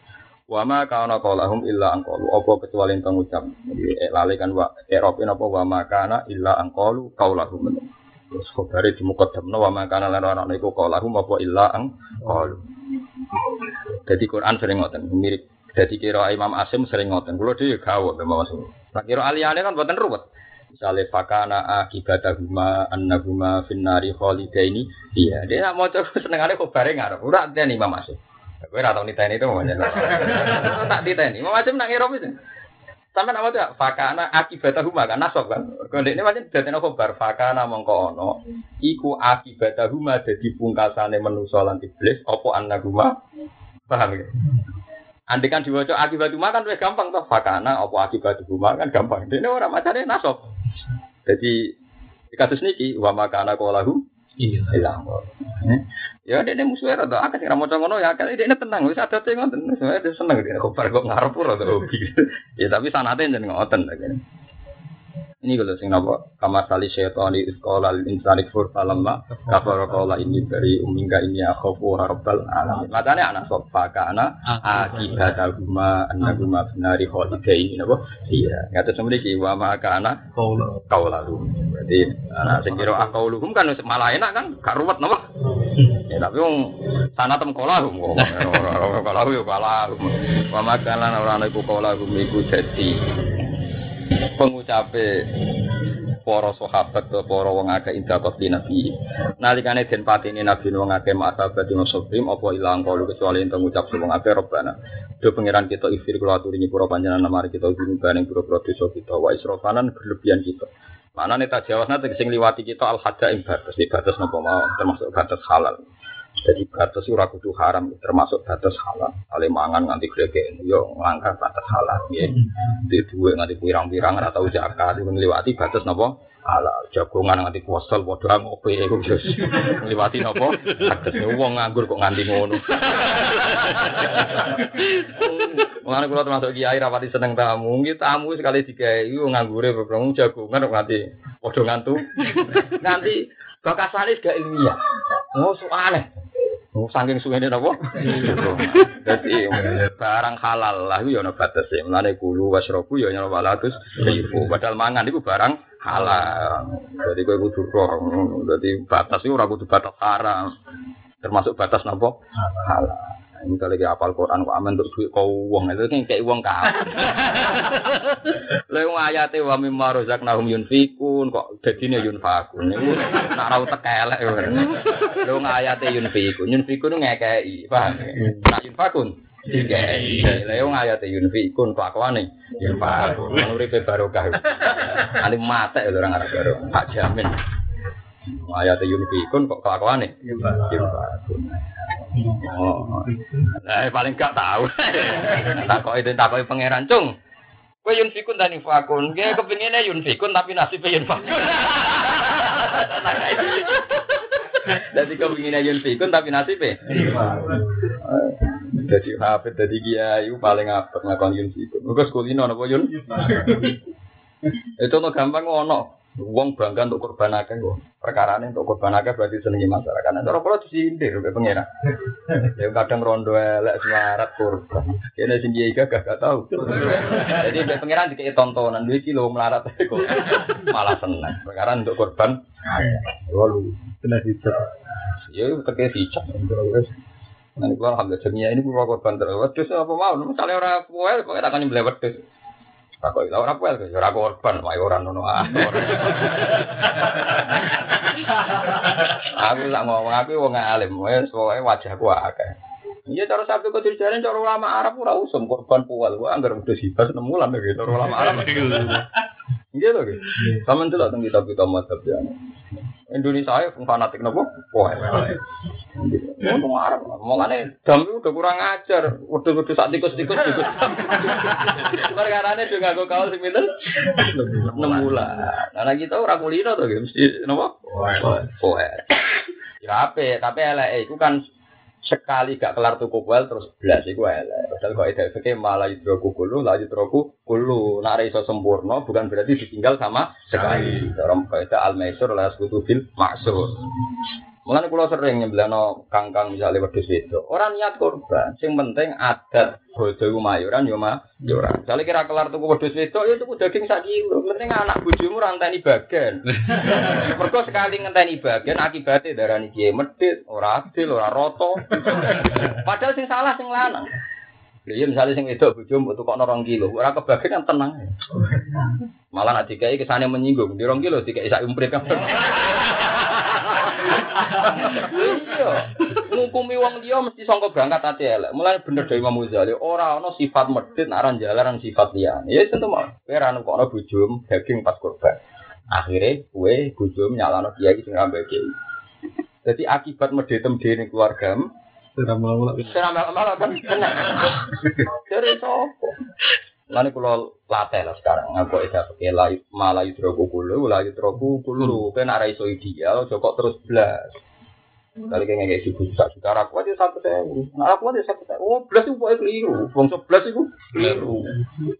Wa ma kana qaulahum illa angqalu apa kecuali ento ngucap. Jadi lali kan wa Eropa apa wa ma kana illa angqalu qaulahum. Terus khabare dimukaddamno wa ma kana lan ora iku qaulahum apa illa angqalu. Jadi Quran sering ngoten, mirip jadi kira Imam Asim sering ngoten. Kulo dhewe gawok Imam Asim. Tak kira aliyane kan buatan ruwet. Misalnya fakana akibatahuma annahuma finnari kholidaini. Iya, dia nak mau coba senengane kok bareng ngarep. Ora nih Imam Asim. Kowe ora tau niteni itu mau Tak diteni. Imam Asim nak ngira itu. Sampai nama tuh fakana akibatahuma kan nasab kan. Ini macam jadi nopo bar fakana mongko ono. Iku akibatahuma jadi pungkasane menuso lan iblis. Opo annahuma paham ya? Andai kan diwaca akibat rumah kan lebih gampang toh fakana apa akibat rumah kan gampang. Ini orang macamnya nasab. Jadi kasus niki wa makana kolahu iya. Ya dia musuhnya rada akeh sing ra maca ngono ya akeh dia tenang wis ada teh ngoten. Wis seneng dia kok kok ngarep ora hobi. Ya tapi sanate jeneng ngoten ini kalau sing napa kamar sali di sekolah insani fur falamma kafara qala ini dari uminga ini akhafu rabbal alamin. Matane anak sok fakana akibatahuma annahuma finari khalidain napa? Iya. Ngata semriki wa ma kana qaulalu. Berarti anak sing kira akauluhum kan malah enak kan gak ruwet napa? Ya tapi wong sanatem kolahum. Kolahum yo kolahum. Wa ma kana ora ana iku kolahum iku dadi pengucape para sahabat atau para wong akeh indah kopi nabi. Nalikane den patine nabi wong akeh ma'asabat masabrim apa ilang kalu kecuali ento ngucap wong akeh robbana. Do pangeran kita ifir kula aturi nyepuro panjenengan mari kita gumbaning pura-pura dosa kita wa israfanan berlebihan kita. Mana nih tak jawabnya sing liwati kita al hada ing batas, di batas nopo mau termasuk batas halal. Jadi batas itu kudu haram, termasuk batas halal. Ale mangan nganti grege, yo ngangkat batas halal. Ya, di dua nganti pirang-pirang atau zakat itu melewati batas nopo halal. Jagongan nganti kuasal, bodoh ngopi, itu terus melewati nopo. Batas wong nganggur kok nganti ngono. Mengenai kalau termasuk kiai rapati seneng tamu, kita tamu sekali yo nganggure beberapa jagongan nganti bodoh ngantuk. Nanti bakasane gak ilmiah. Oh, soalnya. Oh, saking ini apa? Jadi barang halal lah itu ya batas ya. Mulane kulu wasrobu ya ono walatus ribu. Padahal mangan itu barang halal. Jadi kowe kudu roh. Jadi batas itu ora kudu batas haram. Termasuk batas napa? Halal. Kalau lagi apal Quran kok aman untuk duit kau uang itu kan kayak uang kau. Lalu ayatnya wa mimma rozaknahum yunfikun kok jadinya yunfakun. Ini nak rau tekelek. Lalu ayatnya yunfikun. Yunfikun ngekei. Paham? Nak yunfakun. Dikei. Lalu ayatnya yunfikun kelakuan nih. Yunfakun. Nguripe barokah. Ali mata ya orang Arab baru. Tak jamin. Ayatnya yunfikun kok kelakuan nih. Yunfakun. Oh. Nah, paling gak tahu. Takok itu takok pangeran cung. Kowe yun fikun dan infakun. Kowe kepinginnya yun fikun tapi nasibnya yun fakun. Jadi kepinginnya yun fikun tapi nasibnya. Jadi hafid jadi kiai paling apa ngakon yun fikun. Muga sekulino napa yun? Itu no gampang ono. Wong bangga untuk korban akeh kok. Perkara ini untuk korban akeh berarti senengi masyarakat. Nah, cara kula disindir ke pengira. Ya kadang rondo elek semarat korban. Kene sing kiai gak gak tahu. Jadi be pengiran dikei tontonan duwe iki lho melarat kok. Malah seneng. Perkara untuk korban lalu Kena hijab. ya terkait hijab. Nanti kalau alhamdulillah ini pulau korban terus wedus apa mau? Misalnya orang puel, kok tak kan nyembelih. Tak kok ora puel, ya ora korban, wae ora ngono ah. Aku tak ngomong aku wong alim, wis pokoke wajahku akeh. Iya cara sabtu kau jalan cara ulama Arab ora usum korban pual, gua anggar udah sibas enam bulan ya gitu ulama Arab. Iya loh gitu. Sama itu lah tentang kitab kitab madzhab ya. Indonesia ya fanatik nopo, wah. Ngomong Arab, omongannya dam itu udah kurang ajar, udah udah saat tikus ini juga gue kawal sih minta enam bulan. Karena kita orang kulino tuh, gitu. mesti nopo, wah. Ya apa? Tapi elek itu kan sekali gak kelar tuku kuel terus belas iku elek. Padahal kok ide fikih malah yudroku kulu, la yudroku kulu. Nak iso sempurna bukan berarti ditinggal sama sekali. Orang kaidah al maisur la yasqutu bil maksur. Mulane kula sering nyembelano kangkang misalnya wedhus itu. Orang niat korban, sing penting adat bojo iku mayuran yo mah yo ora. Misale kira kelar tuku wedhus itu, ya tuku daging sak kilo. Penting anak bojomu ora ngenteni bagian. Mergo sekali ngenteni bagian akibatnya darani kiye medhit, ora adil, ora roto. Padahal sing salah sing lanang. Lha iya misalnya sing wedok bojomu tuku kok 2 kilo, ora kebagian kan tenang. Malah nek dikai kesane menyinggung, di 2 kilo dikai sak umprit kan. Iya. Ngukumi wong liya mesti sangka berangkat ati elek. Mulai bener dari Imam Ghazali, ora ana sifat medhit nek aran jalan sifat liyane. Ya tentu mah. Kowe ora nukokno bojomu daging pas korban. Akhirnya kowe bojomu nyalano kiai sing ngambil kiai. Jadi akibat medhitem dhewe keluargamu Sudah mula-mula. Serah malah kan kena. Dari sopo? Lalu kalau latih lah sekarang, aku itu pakai layu malah yudroku kulu, layu yudroku kulu, kan arah iso ideal, cocok terus belas. Kali kayak nggak sih bisa, sekarang aku aja satu sewu, nah aku aja satu sewu, oh belas itu pokoknya keliru, bang sebelas itu keliru.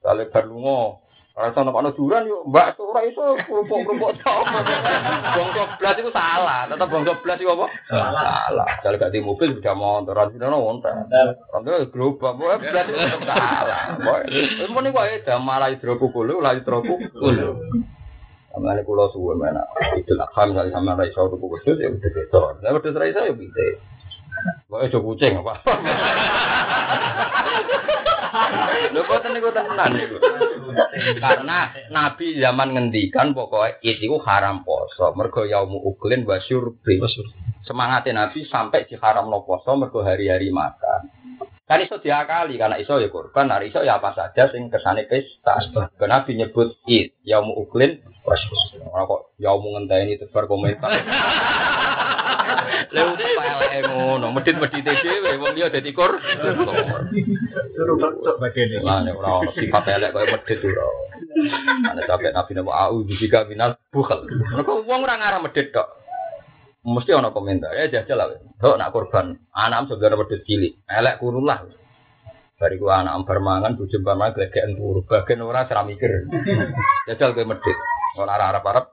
Kali berlungo, Ora sono kono duran yo, Mbak, ora iso kerupuk kerupuk to. Wong goblas iku salah, tetep wong goblas iku apa? Salah. Jal gak di mobil sudah motor, ora sino ono wonten. Wonten global, kok goblas iku salah. Mun niku wae da malah droku kulo, lali droku kulo. Amane kula suwe mena. Itu lah kan kali sama rai iso droku kulo ya udah beda. Lah wedhus ra iso yo pite. Wae kucing apa? Lho boten niku tenan niku. Karena Nabi zaman ngendikan pokoknya itu haram poso. Mergo yaumu uklin wa syurbi. Semangatnya Nabi sampai di haram no poso mergo hari-hari makan. Kan iso diakali karena iso ya korban, hari iso ya apa saja sing kesane pesta. Karena Nabi nyebut id yaumu uklin wa syurbi. Ora kok yaumu ngenteni tebar komentar. Lha utek eleke ngono, medhit-medhite dhewe wong liya dadi kor. Lah nek ora ono sifat elek kaya medhit ora. Ana sampe nabi napa au jika minal bukhal. Mergo wong ora ngarep medhit tok. Mesti ono komentar, ya jajal lah. Dok nak korban, anak saudara medhit cilik, elek kurulah. Bariku anak ambar mangan, bojo ambar mangan glegeken turu. Bagian ora ora mikir. Jajal kowe medhit. Ora arep-arep.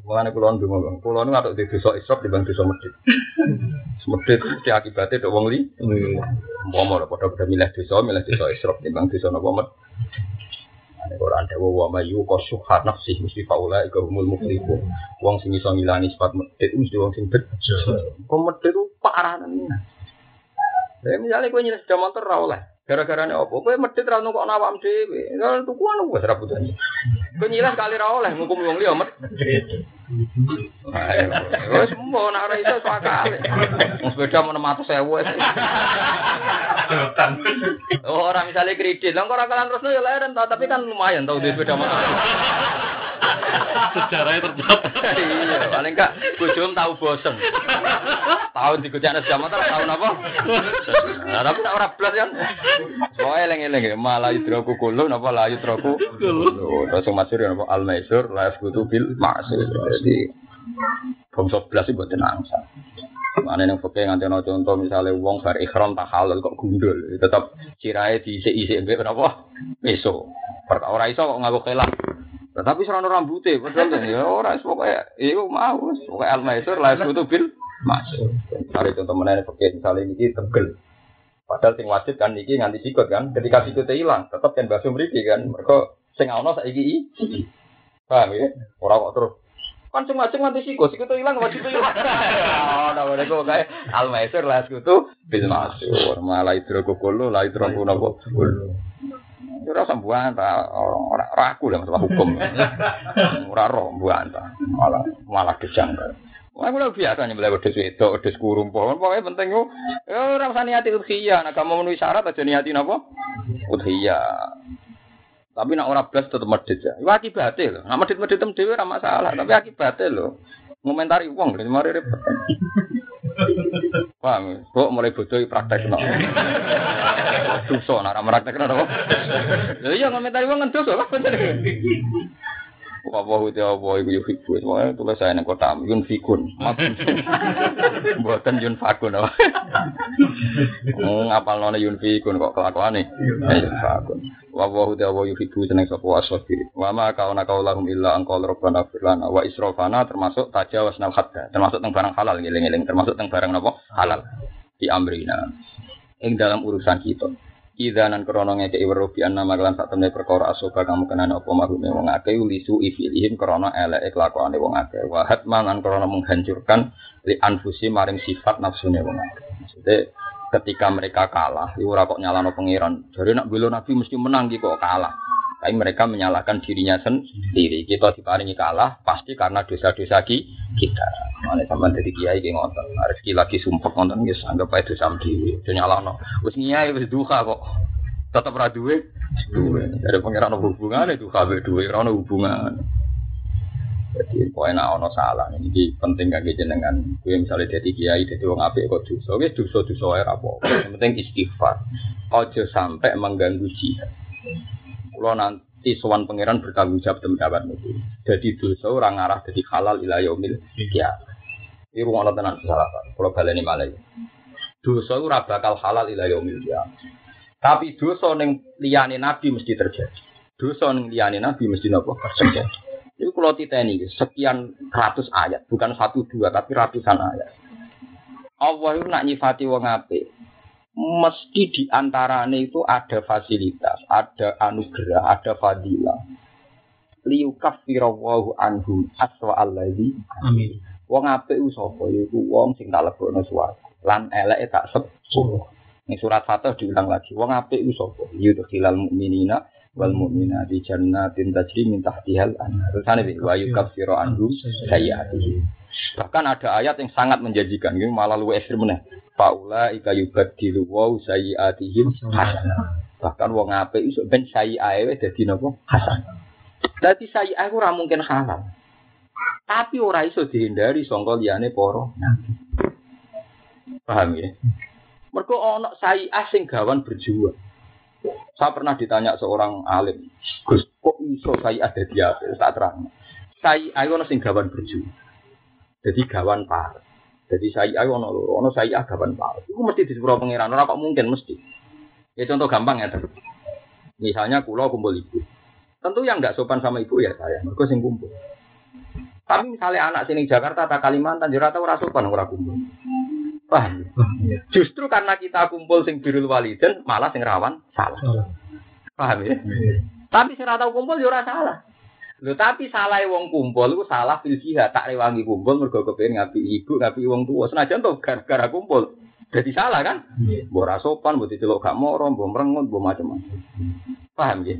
Mulane kula ndonga. Kula nu atuk di desa Isrop di bang desa Medit. Medit mesti akibatnya dok wong li. Umpama lho padha-padha milih desa, milih desa Isrop di bang desa napa Med. Ane Quran dewa wa mayu qasuha nafsih mesti faula iku humul muflihun. Wong sing iso ngilangi sifat medit mesti wong sing bejo. Kok medit ku parah tenan. Lah misalnya kowe nyilih sepeda motor ra oleh. Gara-gara ini apa? Kowe medit ra kok awakmu dhewe. Lah tuku anu wis ra butuh. Kowe nyilih kali ra oleh ngukum wong liya medit. Mbok nak iso sok akal. Wong sepeda mau 600.000 wis. Oh, ora misalnya kredit. Lah kok ora kalan terusno ya leren ta, tapi kan lumayan tau duit sepeda motor. Sejarahnya tercapai. Iya, paling enggak bojom tahu bosen. Tahun sepeda motor tahun apa? Tapi tak ora blas kan. Soale eling-eling ya, malah yudroku kulo napa la. Kulo. Terus masyhur napa al maisur la yasbutu bil maksud. Jadi bangsa blas iki mboten angsa. Mana yang pakai nganti no contoh misalnya uang bar ikhram tak halal kok gundul, tetap cirai di isi mbek kenapa? Peso. Perkara ora iso kok ngaku kelah. Nah, tapi serana rambutnya, padahal ya ora pokoknya iku mau, pokoknya al maisur la itu bil masuk. Misalnya contoh mana pakai misalnya ini tegel. Padahal sing wajib kan iki nganti sikut kan. Ketika sikutnya hilang, tetap kan basuh mriki kan. Mereka sing ana saiki iki. Paham ya? Ora kok terus kan cuma cuma nganti sikut, sikut hilang wajib hilang. Ora ora kok kae al maisur la itu bil masuk. Malah itu kok kulo, la itu kok napa. Ora sambuan ta ora ora aku lah masalah hukum. Ora roh mbuan ta. Malah malah kejang. Wah, gue biasa nyembelih wedhus itu, wedhus kurung pohon. Pokoknya penting ya ora usah niati udhiyah. Nah, kamu memenuhi syarat aja niati napa? Udhiyah. Tapi nak ora blas tetep medhit ya. Iku akibate lho. Nak medhit-medhit tem dhewe ora masalah, tapi akibate lho. Ngomentari wong lho, mari repot. Paham? Kok mulai bodoh praktek no. Dosa nak ora praktekno to. Lha iya ngomentari wong dosa kok bener. Apa itu apa iku yo fiku. Pokoke tulis saya nang kota yun fikun. Mboten yun fakun. Ngapal nona yun fikun kok kelakuane. Yun fakun. Wa wa hu wa yuhibbu seneng sapa wasabi. Wa ma kauna qaulahum illa an qala rabbana wa israfana termasuk tajawazna hadda. Termasuk teng barang halal ngeling-eling termasuk teng barang napa halal di amrina. Ing dalam urusan kita. Idanan krono ngeke iweru bi anna maglan sak temne perkara asoba kamu kenane apa marume wong akeh lisu ifilihim krono eleke kelakuane wong akeh. Wa hatman lan krono menghancurkan li anfusi maring sifat nafsune wong akeh. Maksudnya ketika mereka kalah, iku ora kok nyalano pangeran. Jadi nak bela nabi mesti menang iki kok kalah. Tapi mereka menyalahkan dirinya sendiri. Kita diparingi kalah pasti karena dosa-dosa kita. Mana sama dari kiai kayak ngotot. Rezeki lagi sumpah ngotot ya anggap aja dosa. Itu nyalano. Wis kiai wis duka kok. Tetap ra duwe. Dari pangeran hubungan itu kabeh duwe ora hubungan. Jadi pokoknya ono salah ini penting gak jenengan. Gue misalnya jadi kiai, jadi wong apik kok dosa, gue dosa dosa wae apa. Yang penting istighfar. Ojo sampai mengganggu jihad. Kalau nanti sowan pangeran bertanggung jawab demi dapat itu. Jadi dosa orang arah jadi halal ila yaumil ya. Ini rumah tenan salah Kalau baleni malah Dosa ora bakal halal ila yaumil ya. Tapi dosa ning liyane nabi mesti terjadi. Dosa ning liyane nabi mesti napa terjadi. Itu kalau titeni sekian ratus ayat, bukan satu dua tapi ratusan ayat. Allah itu nak nyifati wong apik. Mesti di antaranya itu ada fasilitas, ada anugerah, ada fadilah. Liyukaffirawwahu anhum aswa alladhi. Amin. Wong apik ku sapa? Iku wong sing tak lebokno swarga. Lan eleke tak sepuluh. Ning surat Fatah diulang lagi. Wong apik ku sapa? Yudkhilal mu'minina wal mu'minati jannatin tajri min tahtihal anhar. Terusane bi wa yukaffiru anhum sayyi'atihim. Bahkan ada ayat yang sangat menjanjikan, ini malah lu ekstrim meneh. Faula ika yubadilu wa sayyi'atihim hasanah. Bahkan wong apik iso ben sayyi'ae dadi napa? Hasanah. Dadi sayyi'ah ora mungkin halal. Tapi ora iso dihindari sangka liyane para nabi. Paham ya? Mergo ana sayyi'ah sing gawan berjuang. Saya pernah ditanya seorang alim, Gus, kok iso saya ada di apa? Tak terang. Saya ayo sing gawan berjuang. Jadi gawan par. Jadi saya ayo loro, ono saya gawan par. Itu mesti disuruh pangeran, ora kok mungkin mesti. Ya contoh gampang ya, Misalnya kulo kumpul ibu. Tentu yang nggak sopan sama ibu ya saya, mereka sing kumpul. Tapi misalnya anak sini Jakarta atau Kalimantan, jurata ora sopan ora kumpul. Paham? Justru karena kita kumpul sing birul waliden, malah sing rawan salah. Paham ya? Tapi sing tahu kumpul ya ora salah. Lho tapi salah wong kumpul iku salah fil jihad, tak rewangi kumpul mergo kepengin ngapi ibu, ngapi wong tua. Senajan to gara-gara kumpul. Jadi salah kan? Mbok ora sopan, mbok diceluk gak moro, mbok merengut, mbok macam-macam. Paham ya?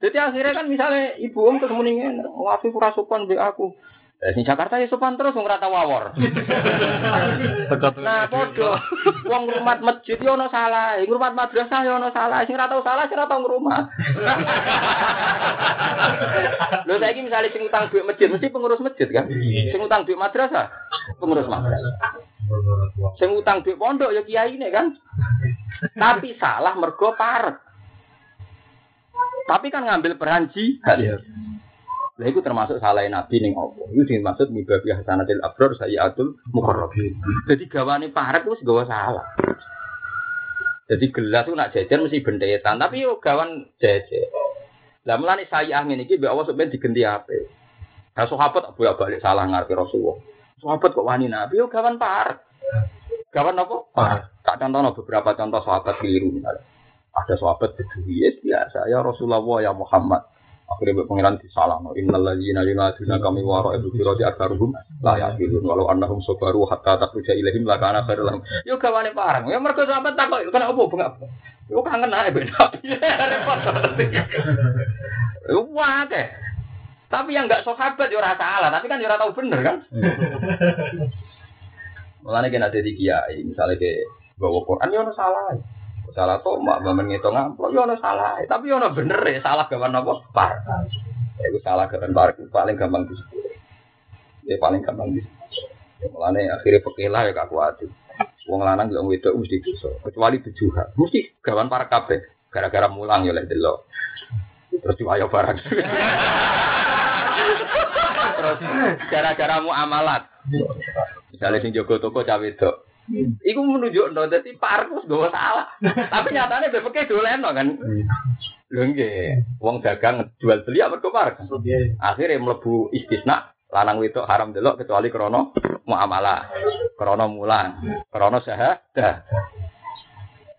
Jadi akhirnya kan misalnya ibu om ketemu nih, wafif ora sopan be aku. Eh, sing Jakarta ya sopan terus wong rata wawor. nah, podo. Wong ngrumat masjid yo ono salah, ngrumat madrasah yo ono salah. Sing ora tau salah, sing ora tau ngrumat. Lho saiki misalnya sing utang duit masjid mesti pengurus masjid kan? Sing utang duit madrasah, pengurus madrasah. Sing utang duit pondok ya kiai ini kan? Tapi salah mergo parek. Tapi kan ngambil peran jihad. Lah itu termasuk salah Nabi ning apa? Itu dimaksud mibabi hasanatil abror sayyatul muqarrabin. Jadi gawane parek wis gawa salah. Jadi gelas itu nak jajan mesti bendetan, tapi yo gawan jajan. Lah mulane saya angin iki mbek Allah sampeyan digenti ape. Nah sahabat bolak balik salah ngarepe Rasulullah. Sahabat kok wani Nabi yo gawan par. Gawan apa? Par. Tak contohno beberapa contoh sahabat keliru misalnya. Ada sahabat bedui biasa ya Rasulullah ya Muhammad. Akhirnya buat pengiran di salah. Innal ladzina yunaduna kami wara ibu firati akbaruhum la yaqilun walau annahum sabaru hatta takhruja ilaihim la kana khairul lahum. Yo gawane parang. Ya mergo sampean takok kena opo bengak. Yo kangen ae ben Repot. Yo wae. Tapi yang enggak sahabat yo ora salah, tapi kan yo ora tau bener kan. Mulane kena dadi kiai, misalnya ke bawa Quran yo ono salah. Salah tuh mak bamen ngitung amplop yo ono salah, tapi yo ono bener ya salah gawan apa? Par. Ya iku salah gawan par paling gampang disebut. Ya paling gampang disebut. Ya mulane akhirnya pekilah ya gak kuat. Wong lanang yo wedok mesti dosa, kecuali tujuh Mesti gawan para kabeh gara-gara mulang ya lek delok. Terus diwayo barang. Terus gara-gara muamalat. Misalnya sing jogo toko cawe wedok. Iku menunjuk no, jadi parkus gak salah. Tapi nyatanya BPK dolen no kan. Lho nggih, wong dagang jual beli apa kok park. Akhirnya mlebu istisna lanang wedok haram delok kecuali krono muamalah, krono mulan, krono syahadah.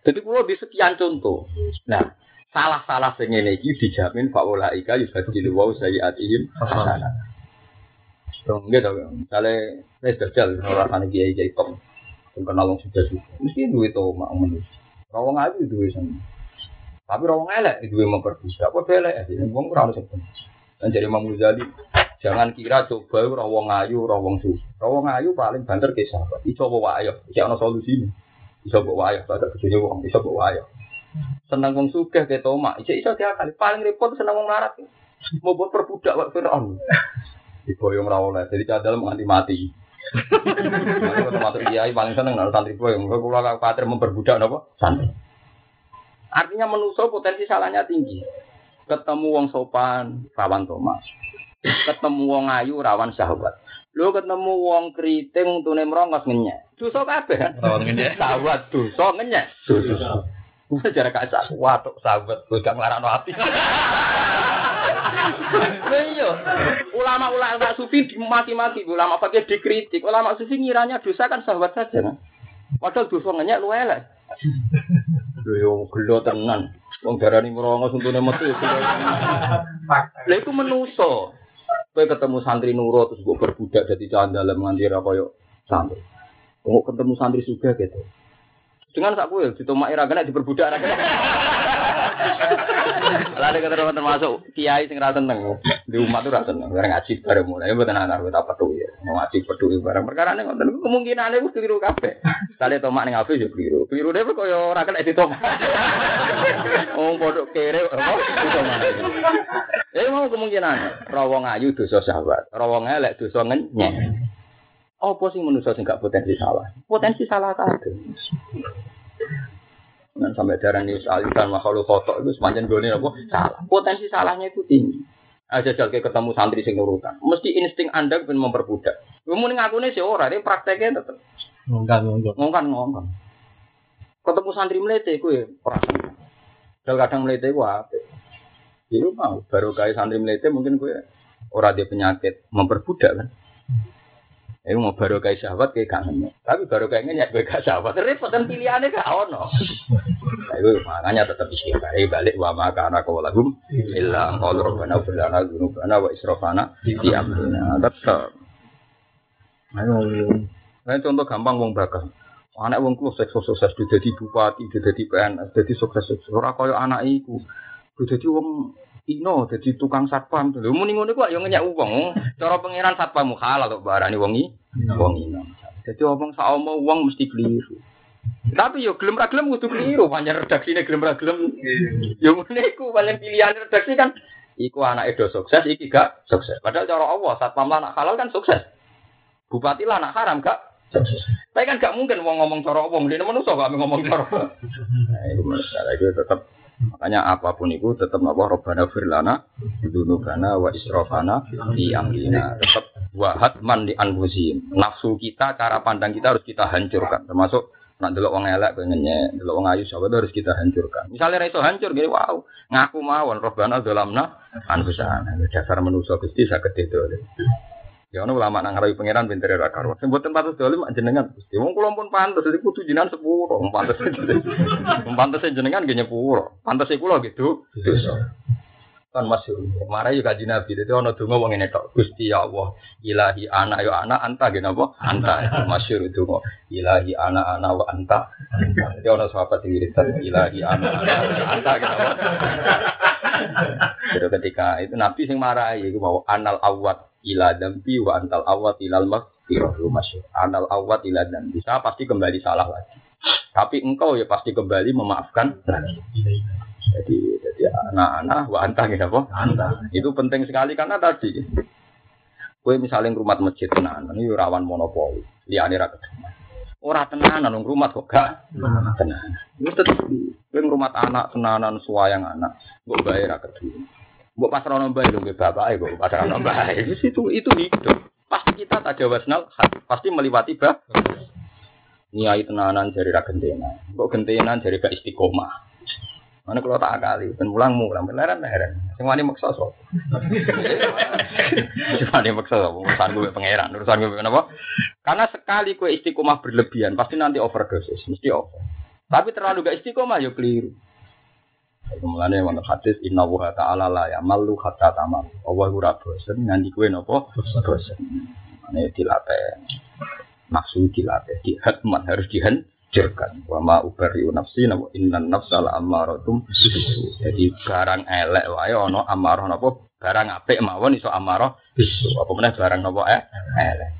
Jadi kalau di sekian contoh. Nah, salah-salah sing ngene iki dijamin faulaika yubadilu wa sayyiatihim hasanah. Dong, gitu. Misalnya, saya jajal, orang kiai kiai tom. Sing kenal wong sudah. Mesti duwe to mak manusia. Rawang ayu duwe sen. Tapi rawang elek duwe memperbudak. Apa elek ya? Wong ora ono. Dan jadi Imam Ghazali, jangan kira coba rawang ayu, rawang susu. Rawang ayu paling banter ke sahabat. Iso bawa ayo, iki ono solusi. Iso bawa ayo, pada bojone wong, iso bawa ayo. Seneng wong sugih ke tomak, iso iso diakali. Paling repot seneng wong larat. Mau buat perbudak wak Fir'aun. Diboyong rawol jadi cadal menganti mati. Kalau termasuk kiai paling seneng nang santri boy, enggak kula khawatir memperbudak napa? Santri. Artinya menuso potensi salahnya tinggi. Ketemu wong sopan, rawan tomas. Ketemu wong ayu, rawan syahwat. Lu ketemu wong keriting tune merongos ngenyek. Dosa kabeh. Rawan ngenyek. Syahwat dosa ngenyek. Dosa. Jarak kaca watuk sahabat gue gak nglarano ati. Iya, ulama-ulama sufi dimaki-maki, ulama pakai dikritik, ulama sufi ngiranya dosa kan sahabat saja. Kan? Padahal dosa ngenyek lu elek. Lho yo gelo tenan. Wong darani merongos untune metu. Lha iku menuso. Kowe ketemu santri nurut terus mbok berbudak dadi candalem nganti ra koyo santri. Kok ketemu santri juga gitu. Dengan sak kowe ditomaki ra kena diperbudak ra kena. Lalu kata termasuk kiai sing ra seneng di umat tuh ra seneng bareng ngaji bareng mulai mboten ana kita petu ya. Ngaji petu bareng perkara ning ngoten kemungkinane wis keliru kabeh. Kali tomak ning ngafe yo keliru. Keliru dhewe koyo ora kena ditomak. Wong podok kere apa ditomak. Eh mau kemungkinan rawong ayu dosa syahwat, rawong elek dosa ngenyek. Apa sing manusa sing gak potensi salah? Potensi salah kabeh. Dan sampai darah ini alisan makhluk foto itu sepanjang goni apa salah. Potensi salahnya itu tinggi. Aja jal kayak ketemu santri sing nurutan. Mesti insting anda pengen memperbudak. Kamu ngaku nih seorang, ini prakteknya tetap. Ngongkan, ngongkan. Ngongkan, ngongkan. Ketemu santri melete, gue perasaan. Dal kadang melete gue apa? Itu mau baru kayak santri melete mungkin gue orang dia penyakit memperbudak kan. Iku mau baru kayak sahabat kayak kangen. Tapi baru kayak ngenyek gue gak sahabat. Repot kan pilihannya gak ono. Nah, itu makanya tetap istighfar. balik wa maka anak kawalagum. Illa qalu rabbana fulana dzunubana wa israfana di amrina. Tetap. Ayo. Nah, contoh gampang wong bakal. Anak wong kulo sukses sukses jadi bupati, jadi PNS, jadi sukses sukses. Ora kaya anak iku. Jadi wong Ino jadi tukang satpam. Lho muni ngono ku yo ngenyak wong. Cara pangeran satpam halal kok barani wong iki. Wong ino. Jadi omong saomo wong mesti keliru. Tapi yo gelem ra gelem kudu keliru, pancen redaksine gelem ra gelem. Yo ngene iku paling pilihan redaksi kan iku anak edo sukses, iki gak sukses. Padahal cara Allah satpam anak halal kan sukses. Bupati lah anak haram gak sukses. Tapi kan gak mungkin wong ngomong cara wong, dene manusa gak ngomong cara. Nah, itu masalah itu tetap Makanya apa pun itu tetap apa Robbana firlana dunubana wa israfana di amrina tetap wahat man di anfusim nafsu kita cara pandang kita harus kita hancurkan termasuk Nak delok wong elek pengen nyek, delok wong ayu sahabat harus kita hancurkan. Misalnya reso hancur gini, wow, ngaku mawon robbana dolamna anfusana. Dasar manusia Gusti saged itu. Ya ono ulama nang ngarai pangeran pinter ra karo. Sing mboten pantes dolim jenengan Gusti. Wong kula pun pantes iki kudu jenengan sepuro. Wong pantes. Wong pantes jenengan nggih nyepuro. Pantes kula gitu. Dosa. Kan masyhur. Marah juga kanjeng Nabi. Dadi ono donga wong ngene tok. Gusti ya Allah, ilahi ana yo ana anta nggih napa? Anta. Masyhur donga. Ilahi ana ana wa anta. Dadi ono sahabat sing ilahi ana ana anta nggih napa? Jadi ketika itu Nabi sing marahi iku mau anal awat ila dambi wa antal awat ilal maghfirah lu masyhur. Anal awat ila dambi. Saya pasti kembali salah lagi. Tapi engkau ya pasti kembali memaafkan lagi. Jadi jadi anak-anak wa anta gitu apa? Anta. Itu penting sekali karena tadi Kue misalnya rumah masjid tenanan, ini rawan monopoli, liane ra kedeman. Ora tenanan, nang rumah kok gak tenanan. Ini tetep, rumah anak tenanan, suayang anak, mbok bayar ra kedeman. Mbok pasrah bae lho bapak mbok pasrah bae. Itu itu hidup. Pasti kita tajawasnal pasti melewati bah. Niai tenanan jari ra gentena. Mbok gentenan jari gak istiqomah. Mana kalau tak kali, dan mulang mulang, beneran heran. Sing wani maksa so. Sing wani maksa so, urusan gue pangeran, urusan gue kenapa? Karena sekali kue istiqomah berlebihan, pasti nanti overdosis, mesti over. Tapi terlalu gak istiqomah ya keliru. Kemudian yang hadis inna wa ta'ala la ya malu hatta tamal. Allah ora bosen nganti kue nopo bosen. Ini dilatih. Nafsu dilatih, dihatman harus dihen hancurkan. Wa ma ubariu nafsi napa innan nafsa la amaratum Jadi barang elek wae ana amarah napa barang apik mawon iso amarah bisu. Apa meneh barang napa eh elek.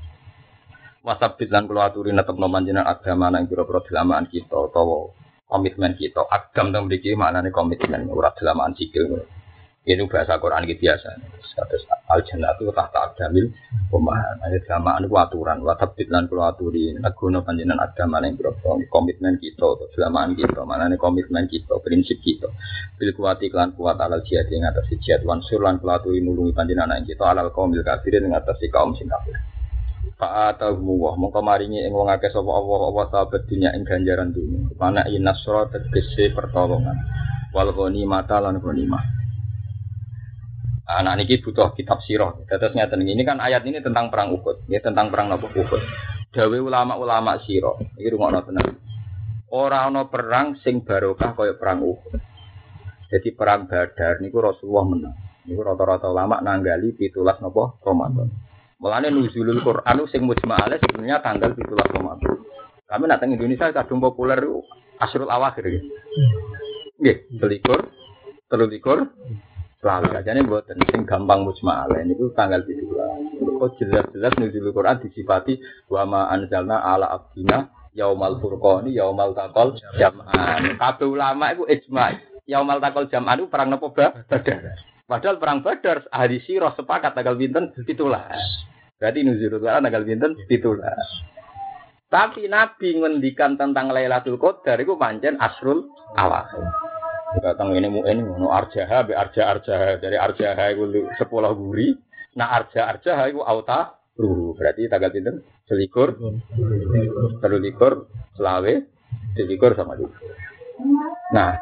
Wasabit lan kula aturi netepno panjenengan agama nang pira-pira dilamaan kita utawa komitmen kita. Agam teng mriki maknane komitmen ora dilamaan sikil. Ini bahasa Quran gitu biasa. Terus al jannatu tahta adamil pemahaman. Ada selamaan itu aturan. Watabit lan kulo aturi. Nagono panjinan agama yang berapa komitmen kita. Selamaan kita. Mana nih komitmen kita. Prinsip kita. Bil kuati klan kuat alal jihad yang atas jihad. Wansur lan kulo aturi nulungi panjinan yang kita. Alal kaum bil kafirin yang atas kaum sing kafir. Pak atahu wah mongko maringi ing wong akeh sapa Allah Allah sahabat dunya ing ganjaran dunya. Mana inasra tegese pertolongan. Wal mata lan ghanimah. Anak ini butuh kitab sirah. Terus ngeten ini kan ayat ini tentang perang Uhud, ya tentang perang Nabi Uhud. Dawe ulama-ulama sirah. Iki rungokno tenan. Ora ana perang sing barokah kaya perang Uhud. Jadi perang Badar niku Rasulullah menang. Niku rata-rata ulama nanggali pitulas napa Ramadan. Mulane nuzulul Quran sing mujma'ale sebenarnya tanggal pitulas Ramadan. Kami nak Indonesia kadung populer Asrul Awakhir. Nggih, selikur, telulikur, Selalu aja nih buat sing gampang ini tuh tanggal tujuh Oh jelas-jelas nuzul Quran disifati wa ma ala abdina yaumal furqani yaumal taqal jam'an. Kabeh ulama itu ijma. Yaumal taqal jam'an perang nopo Badar. Padahal perang Badar ahli sirah sepakat tanggal pinten pitulas. Berarti nuzul Quran tanggal pinten pitulas. Tapi Nabi ngendikan tentang Lailatul Qadar itu pancen asrul awakhir. Datang ini mu ini mau arjaha be arja arjaha dari arjaha itu sepuluh guri. Nah arja arjaha itu auta ruhu berarti tanggal itu selikur, telulikur, selawe, selikur sama itu. Nah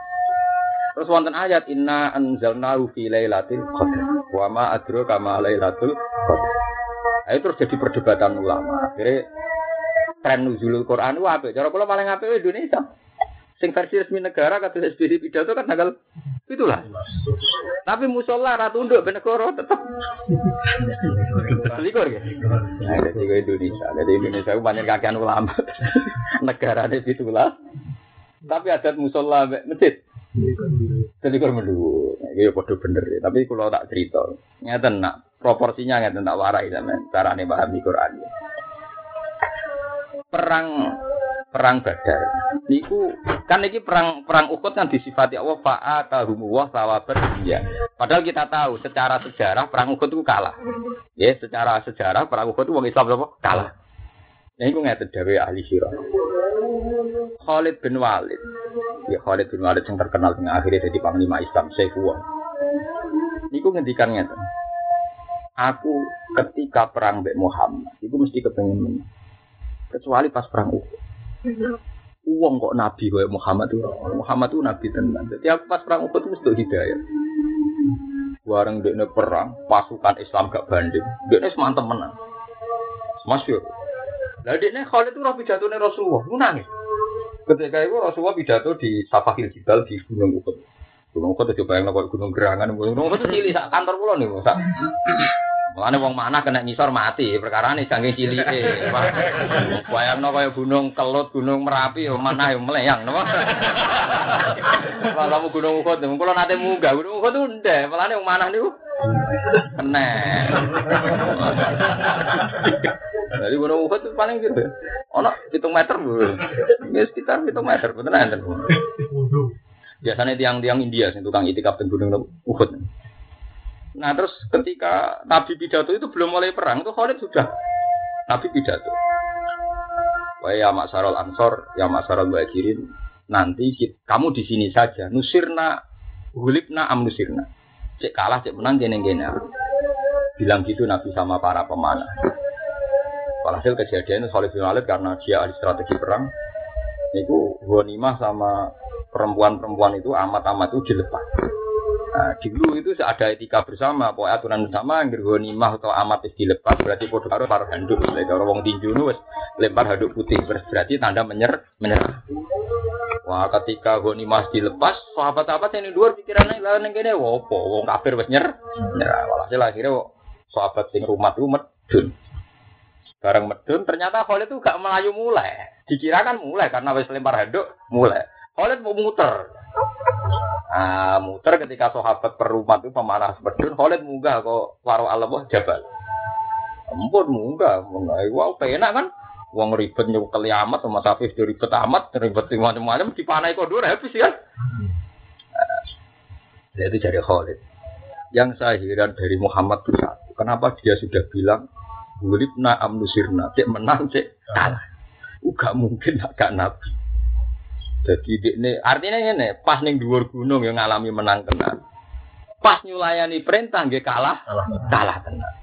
Terus wonten ayat inna anzalnahu fi lailatul qadar. Wa ma adraka ma lailatul qadar. Nah, itu terus jadi perdebatan ulama. Akhirnya tren nuzulul Quran itu apa? Cara kula paling apik Indonesia. Sing versi resmi negara kata SBY pidato kan tanggal itulah. Tapi musola ratu unduk benegoro tetap selikur ya. Nah, jadi Indonesia, jadi Indonesia itu banyak kakian ulama. negara ada itulah. Tapi adat musola masjid. Selikur melu. Ini ya podo bener ya. Tapi kalau tak cerita, nyata nak proporsinya nyata tak warai sama cara nih paham di Quran. Perang perang Badar. Niku kan iki perang perang Uhud kan disifati Allah fa'atahumu wa sawabat dia. Padahal kita tahu secara sejarah perang Uhud itu kalah. Ya, secara sejarah perang Uhud itu wong Islam? Kalah. Nah, itu ngeten dawe ahli sirah. Khalid bin Walid. Ya Khalid bin Walid yang terkenal dengan akhirnya jadi panglima Islam Saifullah. Niku ngendikan ngeten. Aku ketika perang Mbak Muhammad, itu mesti kepengen menang. Kecuali pas perang Uhud. uang kok nabi kayak Muhammad tuh Muhammad tuh nabi tenan. Jadi aku pas perang Uhud itu mesti hidayah. Warang dekne perang, pasukan Islam gak banding. Dekne semantep menang. Masyur. Lah dekne Khalid itu rapi jatuhnya Rasulullah, lu nangis. Ketika itu Rasulullah pidato di Safahil Jibal di Gunung Uhud. Gunung Uhud itu bayang kok Gunung Gerangan, Gunung Uhud cilik sak kantor pulau nih, sak Mulane wong mana kena ngisor mati, perkara ini saking cilike. Bayangno kaya gunung Kelut, gunung Merapi yo mana yo meleyang, napa? Kalau gunung Uhud, kula nate munggah gunung Uhud tuh ndek, mulane wong mana niku kena. Jadi gunung Uhud itu paling gitu. Ono hitung meter, Bu. Ya sekitar hitung meter, bener enten. Biasanya tiang-tiang India sing tukang itikaf teng gunung Uhud. Nah terus ketika Nabi pidato itu belum mulai perang itu Khalid sudah Nabi pidato. Wah ya Maksarul Ansor, ya Maksarul Bajirin, nanti kita, kamu di sini saja. Nusirna, hulibna am nusirna. Cek kalah, cek menang, gini. Bilang gitu Nabi sama para pemanah. Walhasil kejadian itu Khalid bin Walid karena dia ahli strategi perang. Itu Ghanimah sama perempuan-perempuan itu amat-amat itu dilepas. Nah, dulu itu ada etika bersama, pokoknya aturan bersama, mah atau amat dilepas, berarti podo karo taruh handuk. Kalau wong tinju nu lempar handuk putih, berarti tanda menyer, menyerah. Wah, ketika mah dilepas, sahabat-sahabat yang di luar pikirannya lah neng kene wopo, wong kafir wes nyer. Nyerah, walhasil akhirnya sahabat sing rumah itu medun. Bareng medun, ternyata Khalid itu gak melayu mulai. Dikira kan mulai karena wes lempar handuk, mulai. Khalid mau muter. Ah, muter ketika sahabat perumat itu pemanah sebetulnya Khalid munggah kok waro alam jabal. Ampun munggah, munggah. Wow, penak kan? Wong ribet nyuruh keliamat sama itu ribet amat, ribet macam-macam dipanai kok dua habis ya. Nah, itu jadi Khalid. Yang saya heran dari Muhammad itu satu. Kenapa dia sudah bilang Gulibna amnusirna, cek menang, cek kalah. Gak mungkin agak nabi. Jadi ini artinya ini pas ning dhuwur gunung yang ngalami menang tenan. Pas nyulayani perintah nggih kalah, kalah tenan.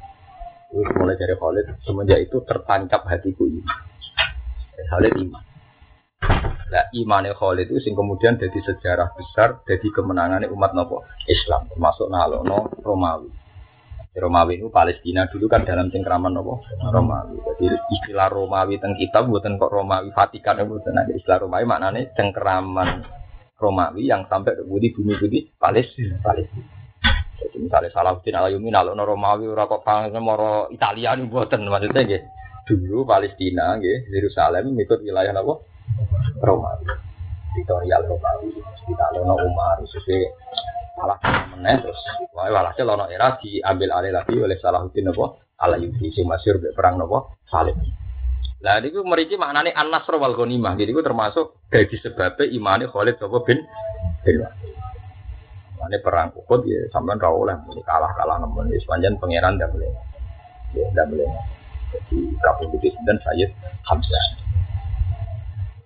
Terus mulai dari Khalid semenjak itu tertancap hatiku ini. Khalid iman. Nah, imannya Khalid itu sing kemudian jadi sejarah besar, jadi kemenangannya umat nopo Islam, termasuk nalono Romawi. Romawi itu Palestina dulu kan dalam cengkraman apa? Romawi. Jadi istilah Romawi teng kita buatan kok Romawi Vatikan buatan ada istilah Romawi maknanya cengkraman Romawi yang sampai ke budi bumi budi Palestina. Palestina. Jadi misalnya Salahuddin Alayumi nalo Romawi ora kok moro Italia nih buatan maksudnya gitu. Dulu Palestina gitu, Yerusalem ikut wilayah apa? Romawi. Teritorial Romawi. Kita lono Umar, sesuai malah meneh terus wae walhasil ana era diambil alih lagi oleh Salahuddin apa Alayubi sing masyhur perang napa Salib. Lah niku mriki maknane an-nasr wal ghanimah. Jadi itu termasuk dari sebabnya imane Khalid sapa bin bin Ini perang Uhud ya sampean ra oleh kalah-kalah nemen ya sepanjang pangeran ndak boleh. Ya ndak boleh. Jadi Prabu dan Sayyid Hamzah.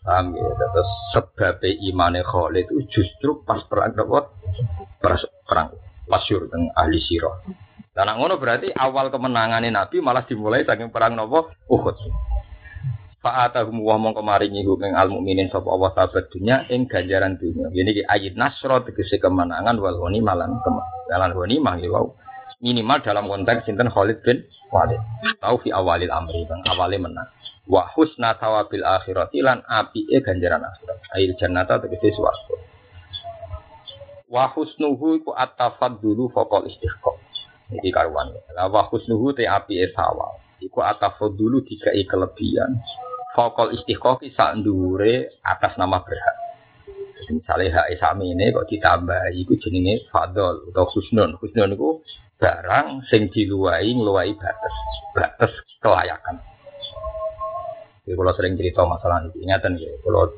Paham ya, terus sebabnya imane Khalid itu justru pas perang Uhud perang pasyur dengan ahli sirah. Dan ngono berarti awal kemenangan Nabi malah dimulai saking perang nopo Uhud. Fa'atahum wa mongko maringi ing al mukminin sapa Allah sahabat dunya ing ganjaran dunya. Ini ayat nasra tegese kemenangan wal ghani malan kemenangan ghani mangi wau. Minimal dalam konteks sinten Khalid bin Walid. Tahu fi awalil amri bang awale menang. Wa husna tawabil akhirati lan apike ganjaran akhirat. Ail jannata tegese swarga. Wa husnuhu iku dulu faqal istiqom. Iki karuan. Lah wa husnuhu te api esawa. Iku dulu dikai kelebihan. Faqal istiqom sak ndure atas nama berhak. Misalnya hak esami ini kok ditambah iku jenenge fadol atau husnun. Husnun iku barang sing diluwai ngluwai batas. Batas kelayakan. Jadi kalau sering cerita masalah ini, ingatan ya, kalau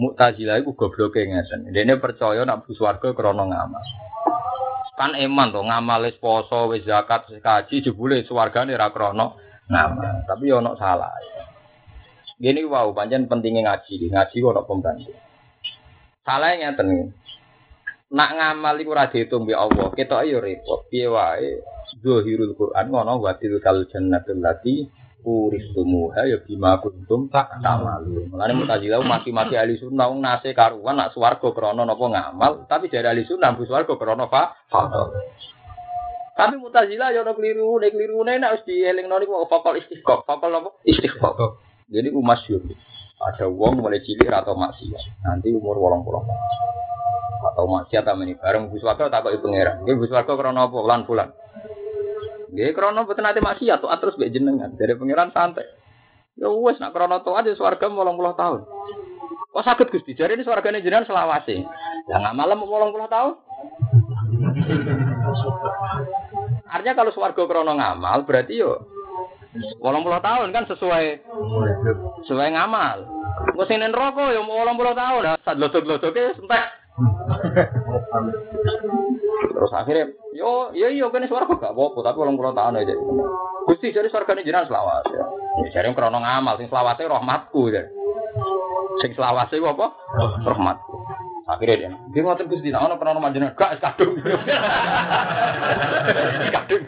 Mu'tazilah iku gobloke ngeten. Dene percaya nak bus warga krana ngamal. Kan eman to ngamal poso, wis zakat, wis kaji jebule swargane ra krana ngamal. Tapi yo ono salah. Gini wow, pancen pentingnya ngaji, ngaji kok ono pembantu. Salah ngeten Nak ngamal iku ora diitung mbek Allah, ketok ayo repot. Piye wae Zuhirul Quran ngono wa tilkal jannatul lati uristumuha ya bima kuntum tak tamalu. Mulane Mu'tazilah maki-maki ahli sunnah wong nase karuan nak swarga krana napa ngamal, tapi dari ahli sunnah bu swarga krana fa. Tapi Mu'tazilah ya ono keliru, nek klirune nek wis dielingno niku fakal istiqaq, fakal napa? Istiqaq. Jadi yur. Ada wong mulai cilik atau maksiat. Nanti umur 80 tahun. Atau maksiat ta meni bareng bu swarga takoki pangeran. Nggih bu swarga krana apa? Lan bulan. Nggih krana boten ate maksiat tuh terus mbek jenengan. Dari pangeran santai. Ya wes nak krana taat ya swarga 80 tahun. Kok sakit Gusti? Jare ini swargane jenengan selawase. Lah nggak malam 80 tahun. Artinya kalau swarga krono ngamal berarti yo 80 tahun kan sesuai sesuai ngamal. Gue sing neraka yo mau 80 tahun. Lah sak lodok-lodoke entek. Terus akhirnya yo yo yo kene swarga gak apa-apa tapi 80 tahun aja. Gusti jadi swargane jenengan selawat ya. Ya jare krono ngamal sing selawase rahmatku ya. Sing selawase ku apa? Rahmatku. Akhirnya dia, dia ngotot gusti, nah ono pernah jenengan, gak kadung, kadung,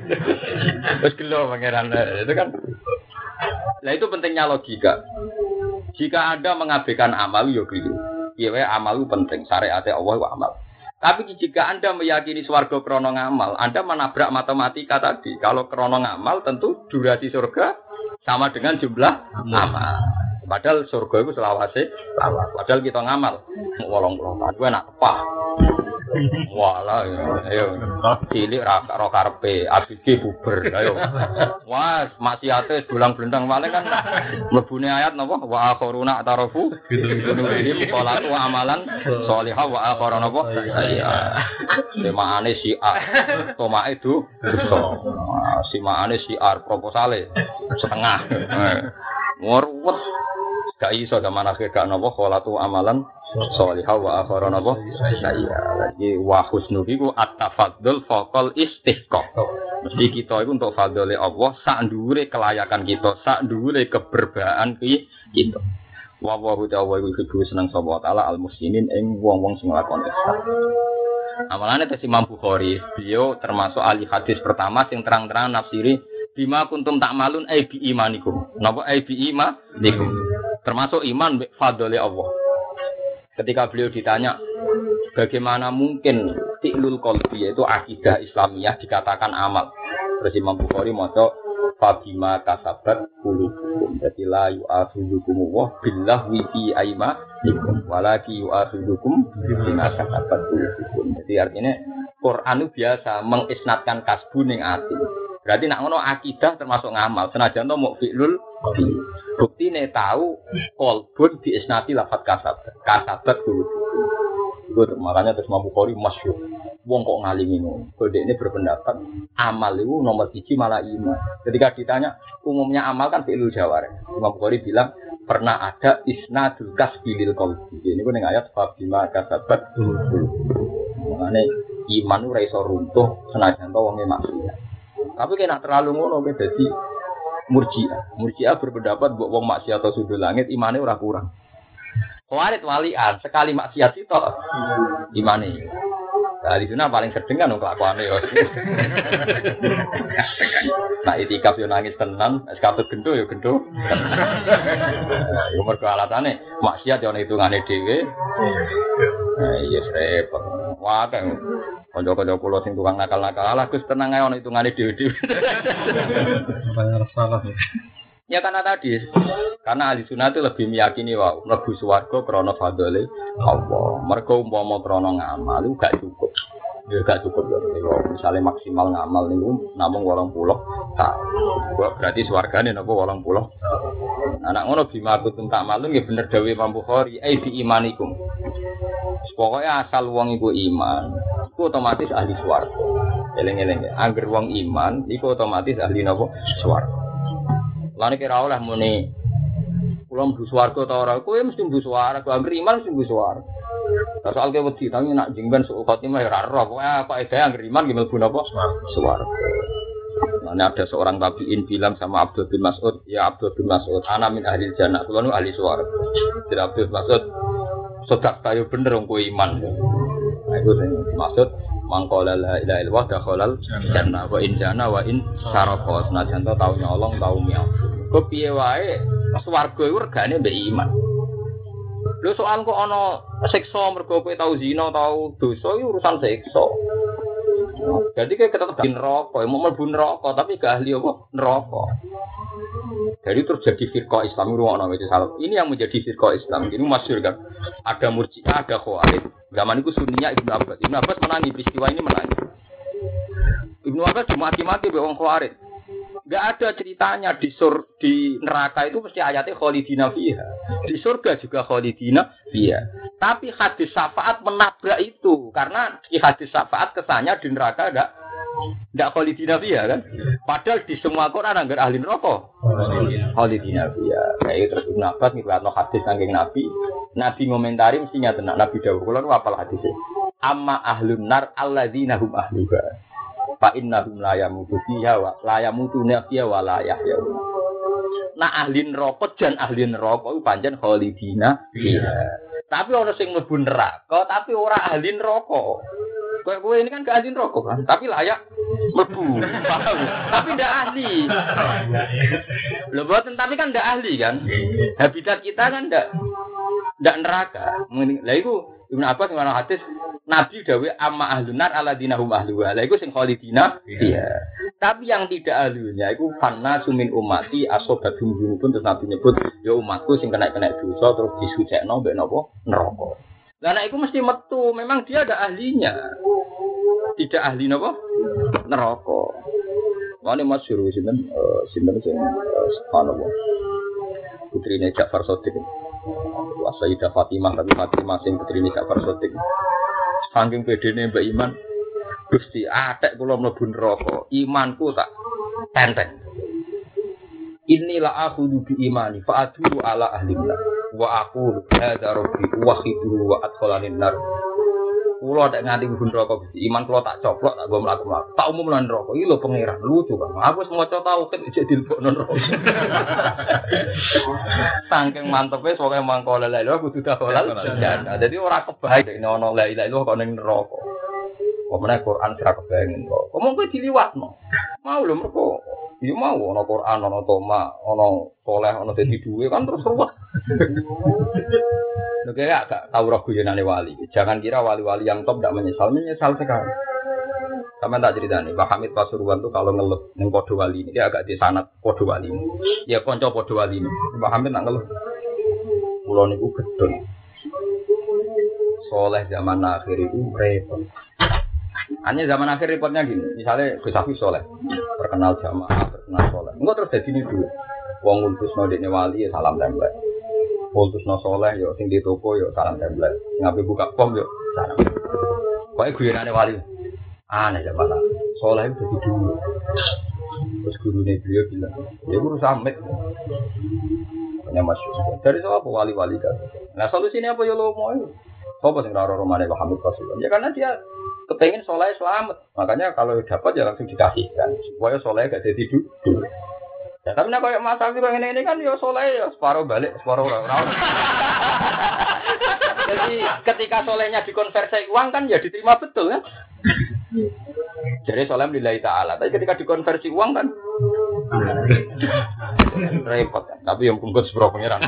terus gelo pangeran, itu kan, nah itu pentingnya logika. Jika anda mengabaikan amal, yo keliru. Iya, amal penting, syariatnya Allah itu amal. Tapi jika anda meyakini swarga krono ngamal, anda menabrak matematika tadi. Kalau krono ngamal, tentu durasi surga sama dengan jumlah amal. Padahal surga itu selawase, selawat. Padahal kita ngamal. Wolong wolong tahun, gue nak tepah. Walah, ayo, cilik rak rak karpe, abg buber, ayo. Wah, maksiate dulang blendang paling kan. Mlebune ayat napa? Wa akharuna tarafu ini salatu wa amalan sholihah. Wa akharuna napa? Iya. Semaane si A, toma itu si maane si A proposale. Setengah. Ngorwet gak iso zaman akhir gak nopo kholatu amalan sholihah wa akhara nopo saya lagi wa husnu iku at-tafaddul faqal istihqaq mesti kita itu untuk fadole Allah sak ndure kelayakan kita sak ndure keberbaan kita wa wa ta'ala iku iku seneng sapa taala al muslimin ing wong-wong sing nglakoni ihsan Amalannya tes Imam Bukhari, beliau termasuk ahli hadis pertama yang terang-terang nafsiri bima kuntum tak malun ai bi imanikum. Napa ai bi imanikum? Termasuk iman fadli Allah. Ketika beliau ditanya bagaimana mungkin tiklul qalbi yaitu akidah Islamiyah dikatakan amal. Terus Imam Bukhari maca Fabima kasabat kulubukum Jadi la yu'akhidhukum wa billah wifi aima Walaki yu'akhidhukum bima kasabat kulubukum Jadi artinya Quran itu biasa mengisnatkan kasbu ning ati Berarti nak ngono akidah termasuk ngamal Senajan to mau fi'lul Bukti nih tahu kolbun diisnati lafat kasabat Kasabat kulubukum Itu makanya terus Imam Bukhari masyur wong kok ngalimi ngono. Kode ini berpendapat amal itu nomor tiga malah iman. Ketika ditanya umumnya amal kan fi'lul jawar. Imam Bukhari bilang pernah ada isnadul kasbilil qalbi. Ini yang ayat fabima kasabat Mengenai iman itu raiso runtuh senajan to wonge maksiat. Tapi kena terlalu ngono jadi murjiah. Murjiah berpendapat buat wong maksiat atau sudut langit imannya ora kurang. Khawarij walian sekali maksiat itu imane. Nah, di sana paling sering kan kelakuan ya. nah, itikaf yo nangis tenang, eskapet gendo yo gendo. Nah, yo mergo maksiat yo hitungane dhewe. Nah, iya repot. Wah, kan kanca-kanca kula sing tukang nakal-nakal, alah Gus tenang ae ono hitungane dhewe-dhewe. Banyak salah ya. Karena tadi, karena ahli sunnah itu lebih meyakini wow, mlebu swarga krana fadhole Allah. Mergo umpama krana ngamal gak cukup. Ya gak cukup ya. Misalnya maksimal ngamal niku namung 80 tahun. Berarti swargane napa 80. Anak ngono bima kutum tak malu ya bener dawe Imam Bukhari, ai bi imanikum. Pokoknya asal wong iku iman, iku otomatis ahli swarga. Eleng-eleng, angger wong iman, iku otomatis ahli napa? Swarga. Lani kira oleh muni Kulo mlebu swarga ta ora? Kowe mesti mlebu swarga, ambil iman mesti mlebu swarga. Soal ke wedi tapi nak jengben suku khotimah ya ora roh. Pokoke apa ide angger iman ki mlebu napa? Swarga. Nah, ada seorang tabiin bilang sama Abdul bin Mas'ud, ya Abdul bin Mas'ud, ana min ahli jannah, kulo nu ahli swarga. Jadi Abdul Mas'ud, sodak tayo bener wong iman. Nah, itu maksud mangkola la ilaha illallah dakhalal jannah wa in jana wa in sarqa senajan to tau nyolong tau miau Mergo piye wae swarga iku regane mbek iman. Lho soal kok ana siksa mergo kowe tau zina tau dosa iku urusan siksa. Jadi kayak kita tetap neraka, mau mlebu neraka tapi gak ahli apa neraka. Jadi terus jadi firqa Islam itu orang. Ini yang menjadi firqa Islam. Ini masyur kan. Ada murjiah, ada khawarij. Zaman itu sunninya Ibnu Abbas. Ibnu Abbas menangi peristiwa ini menangi. Ibnu Abbas cuma mati-mati be wong khawarij. Gak ada ceritanya di sur di neraka itu mesti ayatnya khalidina fiha. Di surga juga khalidina fiha. Tapi hadis syafaat menabrak itu karena di hadis syafaat kesannya di neraka ada tidak khalidina fiha kan. Padahal di semua Quran anggar ahli neraka khalidina fiha. Kayak terus Ibnu Abbas ngriwayatno hadis saking Nabi. Nabi ngomentari mestinya tenang Nabi dawuh kula apal hadisnya. Amma ahlun nar alladzina hum ahluha fa innahum la yamutu fiha wa la yamutuna fiha wa la. Nah ahli neraka jan ahli neraka iku pancen khalidina. Tapi orang sing mlebu neraka tapi ora ahli neraka. Kowe kowe ini kan gak ahli neraka kan, tapi layak mlebu. Paham? tapi ndak ahli. Lho boten tapi kan ndak ahli kan. Habitat kita kan ndak ndak neraka. Lah iku Ibnu Abbas ngomong hadis Nabi dawe amma ahlunar ala dinahum ahluha. Lah iku sing khalidina iya. Tapi yang tidak ahlunya iku fanna sumin umati asobadum pun terus Nabi nyebut ya umatku sing kena-kena dosa terus disucekno mbek napa neraka. Lah nek iku mesti metu, memang dia ada ahlinya. Tidak ahli napa? Neraka. Wani masyhur sinten uh, sinten sing uh, subhanallah. Putrine Ja'far Shadiq. Sayyidah Fatimah tapi Fatimah sing putri ini Ja'far Sotik. Saking bedene Mbak Iman, Gusti atek kula mlebu neraka, imanku tak tenteng. Inilah aku bi imani fa ala ahli wa aku hadza rabbi wa khidu wa adkhalanin nar. Kulo tak nganti neraka Gusti. Iman kulo tak coplok tak go mlaku-mlaku. Tak umum lan neraka. Iki lho pangeran lucu kan. Aku wis maca tauhid ijek dilebokno neraka. Saking mantepe pokoke mangko la ilaha kudu daholal. Dadi ora kebaik nek ana la ilaha illallah kok ning neraka. Pemene Quran sira kebayang kok. Omong kowe diliwatno. Mau lho mergo Ya mau ana Quran, ana toma, ana soleh, ana dadi duwe kan terus ruwet. Lho kayak gak tahu roh guyonane wali. Jangan kira wali-wali yang top tidak menyesal, menyesal sekali. Sama tak cerita nih, Pak Hamid Pasuruan tuh kalau ngeluh neng podo wali ini dia agak di sana podo wali ini. Ya konco podo wali ini. Pak Hamid nak ngeluh. Pulau niku gedon. Soleh zaman akhir itu repot. Hanya zaman akhir repotnya gini, misalnya Gus Hafiz soleh, terkenal jamaah, terkenal soleh. Enggak terus jadi ini dulu. Wong ngultus no wali ya salam tembak. Ngultus no soleh yo sing di toko yo salam tembak. Ngapain buka pom yo salam. Pokoknya guyonane wali. Aneh zaman akhir. Soleh itu jadi dulu. Terus guru beliau bilang, ya guru samit. Pokoknya masuk. Dari siapa wali-wali kan? Nah solusinya apa ya lo mau? Sopo sing raro romane Hamid Pasuruan? Ya karena dia kepengen soleh selamat. Makanya kalau dapat ya langsung dikasihkan supaya soleh gak jadi dulu. Ya, tapi nek koyo Mas pengen ini kan ya soleh ya separuh balik, separuh ora. Jadi ketika solehnya dikonversi uang kan ya diterima betul kan? Jadi soleh lillahi ta'ala. Tapi ketika dikonversi uang kan repot. Tapi yang kumpul sepuro pangeran.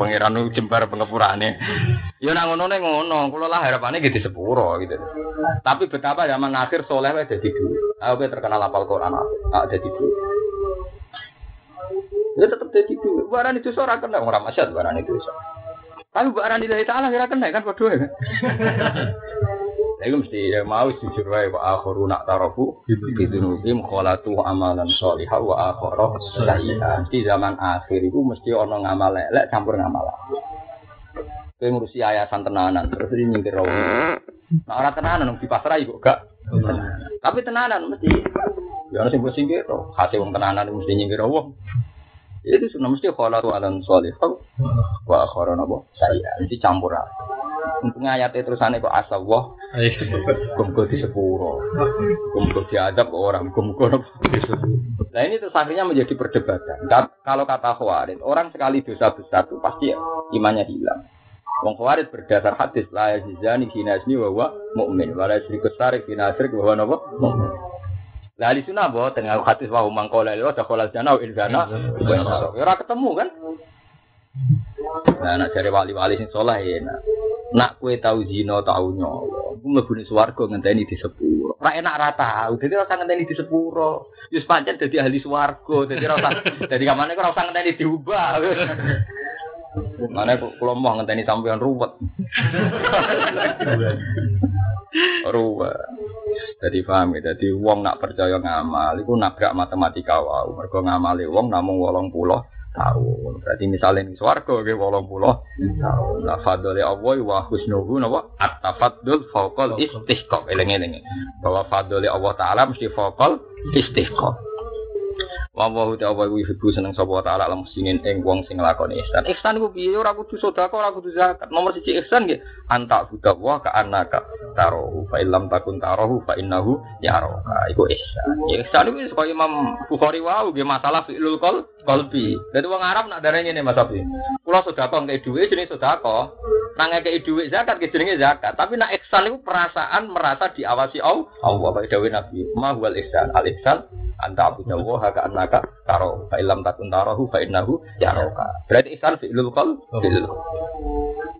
pangeran itu jembar pengepurane. Ya nang ngono ngono. Kulo lah harapannya gitu sepuro gitu. Tapi betapa zaman akhir soleh ada di dulu. Aku terkenal apal Quran ada di dulu. Ya tetap jadi dulu. Barang itu seorang kena orang masyad barang itu. Tapi barang lillahi ta'ala kira kena kan berdua kan. Iku mesti ya mau jujur wae wa akhiru nak tarafu bidunubim kholatu amalan sholihah wa akhiru sayyi'ah. Mesti zaman akhir itu mesti ana ngamal elek campur ngamal apik. Kowe ngurusi yayasan tenanan terus nyingkir rawu. Nah ora tenanan di pasar kok gak. Tapi tenanan mesti ya ana sing singkir to. Hati wong tenanan mesti nyingkir rawu. Itu sudah mesti kholatu amalan sholihah wa akhiru nabo sayyi'ah. Mesti campur apik. Untungnya ayatnya terusannya kok asal wah. Kumko di sepuro. Kumko diadab orang. Kumko Nah ini terus akhirnya menjadi perdebatan. Kalau kata Khawarid, orang sekali dosa besar itu pasti imannya hilang. Wong Khawarid berdasar hadis la yazani hina ismi wa huwa mu'min wa la yusriku sarik hina asrik wa huwa mu'min. Lah ahli sunnah mboten ngaku hadis wa hum mangkola lho dakhala jannah wa inzana. Ya ora ketemu kan? Nah, nak cari wali-wali sing saleh ya nak. Kue tahu zina tahu nyawa, aku mlebu ning swarga ngenteni di sepuro. Ora enak ra tahu, dadi ora ngenteni di sepuro. Wis pancen dadi ahli swarga, dadi ora dadi kamane ora usah ngenteni diubah. Mana kula mau ngenteni sampean ruwet. ruwet. Jadi paham ya, jadi wong nak percaya ngamal, itu nabrak matematika wow. Mereka ngamali wong namung pulau tahun. Berarti misalnya ning swarga nggih 80 tahun. La fadli Allah wa husnuhu napa at-tafaddul fawqal istihqaq. Eling-eling. Bahwa fadli Allah taala mesti fawqal istihqaq. Wa wa ta wa yuhibbu seneng sapa taala lam singin ing wong sing nglakoni ihsan. Ihsan ku piye ora kudu sedekah ora kudu zakat. Nomor siji ihsan nggih anta budak wa ka anaka tarohu fa illam takun tarohu fa innahu yaraka. Iku ihsan. Ihsan iku kaya Imam Bukhari wau nggih masalah fi'lul qol qalbi. Dadi wong Arab nak darane ngene Mas Abi. Kula sedekah ngeke dhuwit jenenge sedekah. Nang ngeke dhuwit zakat ke jenenge zakat. Tapi nak ihsan iku perasaan merasa diawasi Allah. Allah bae dawuh Nabi. Ma huwal ihsan. Al ihsan anta abu dawa haka anaka taro fa ilam takun tarohu fa innahu yaroka berarti ihsan fi'lul fi'lul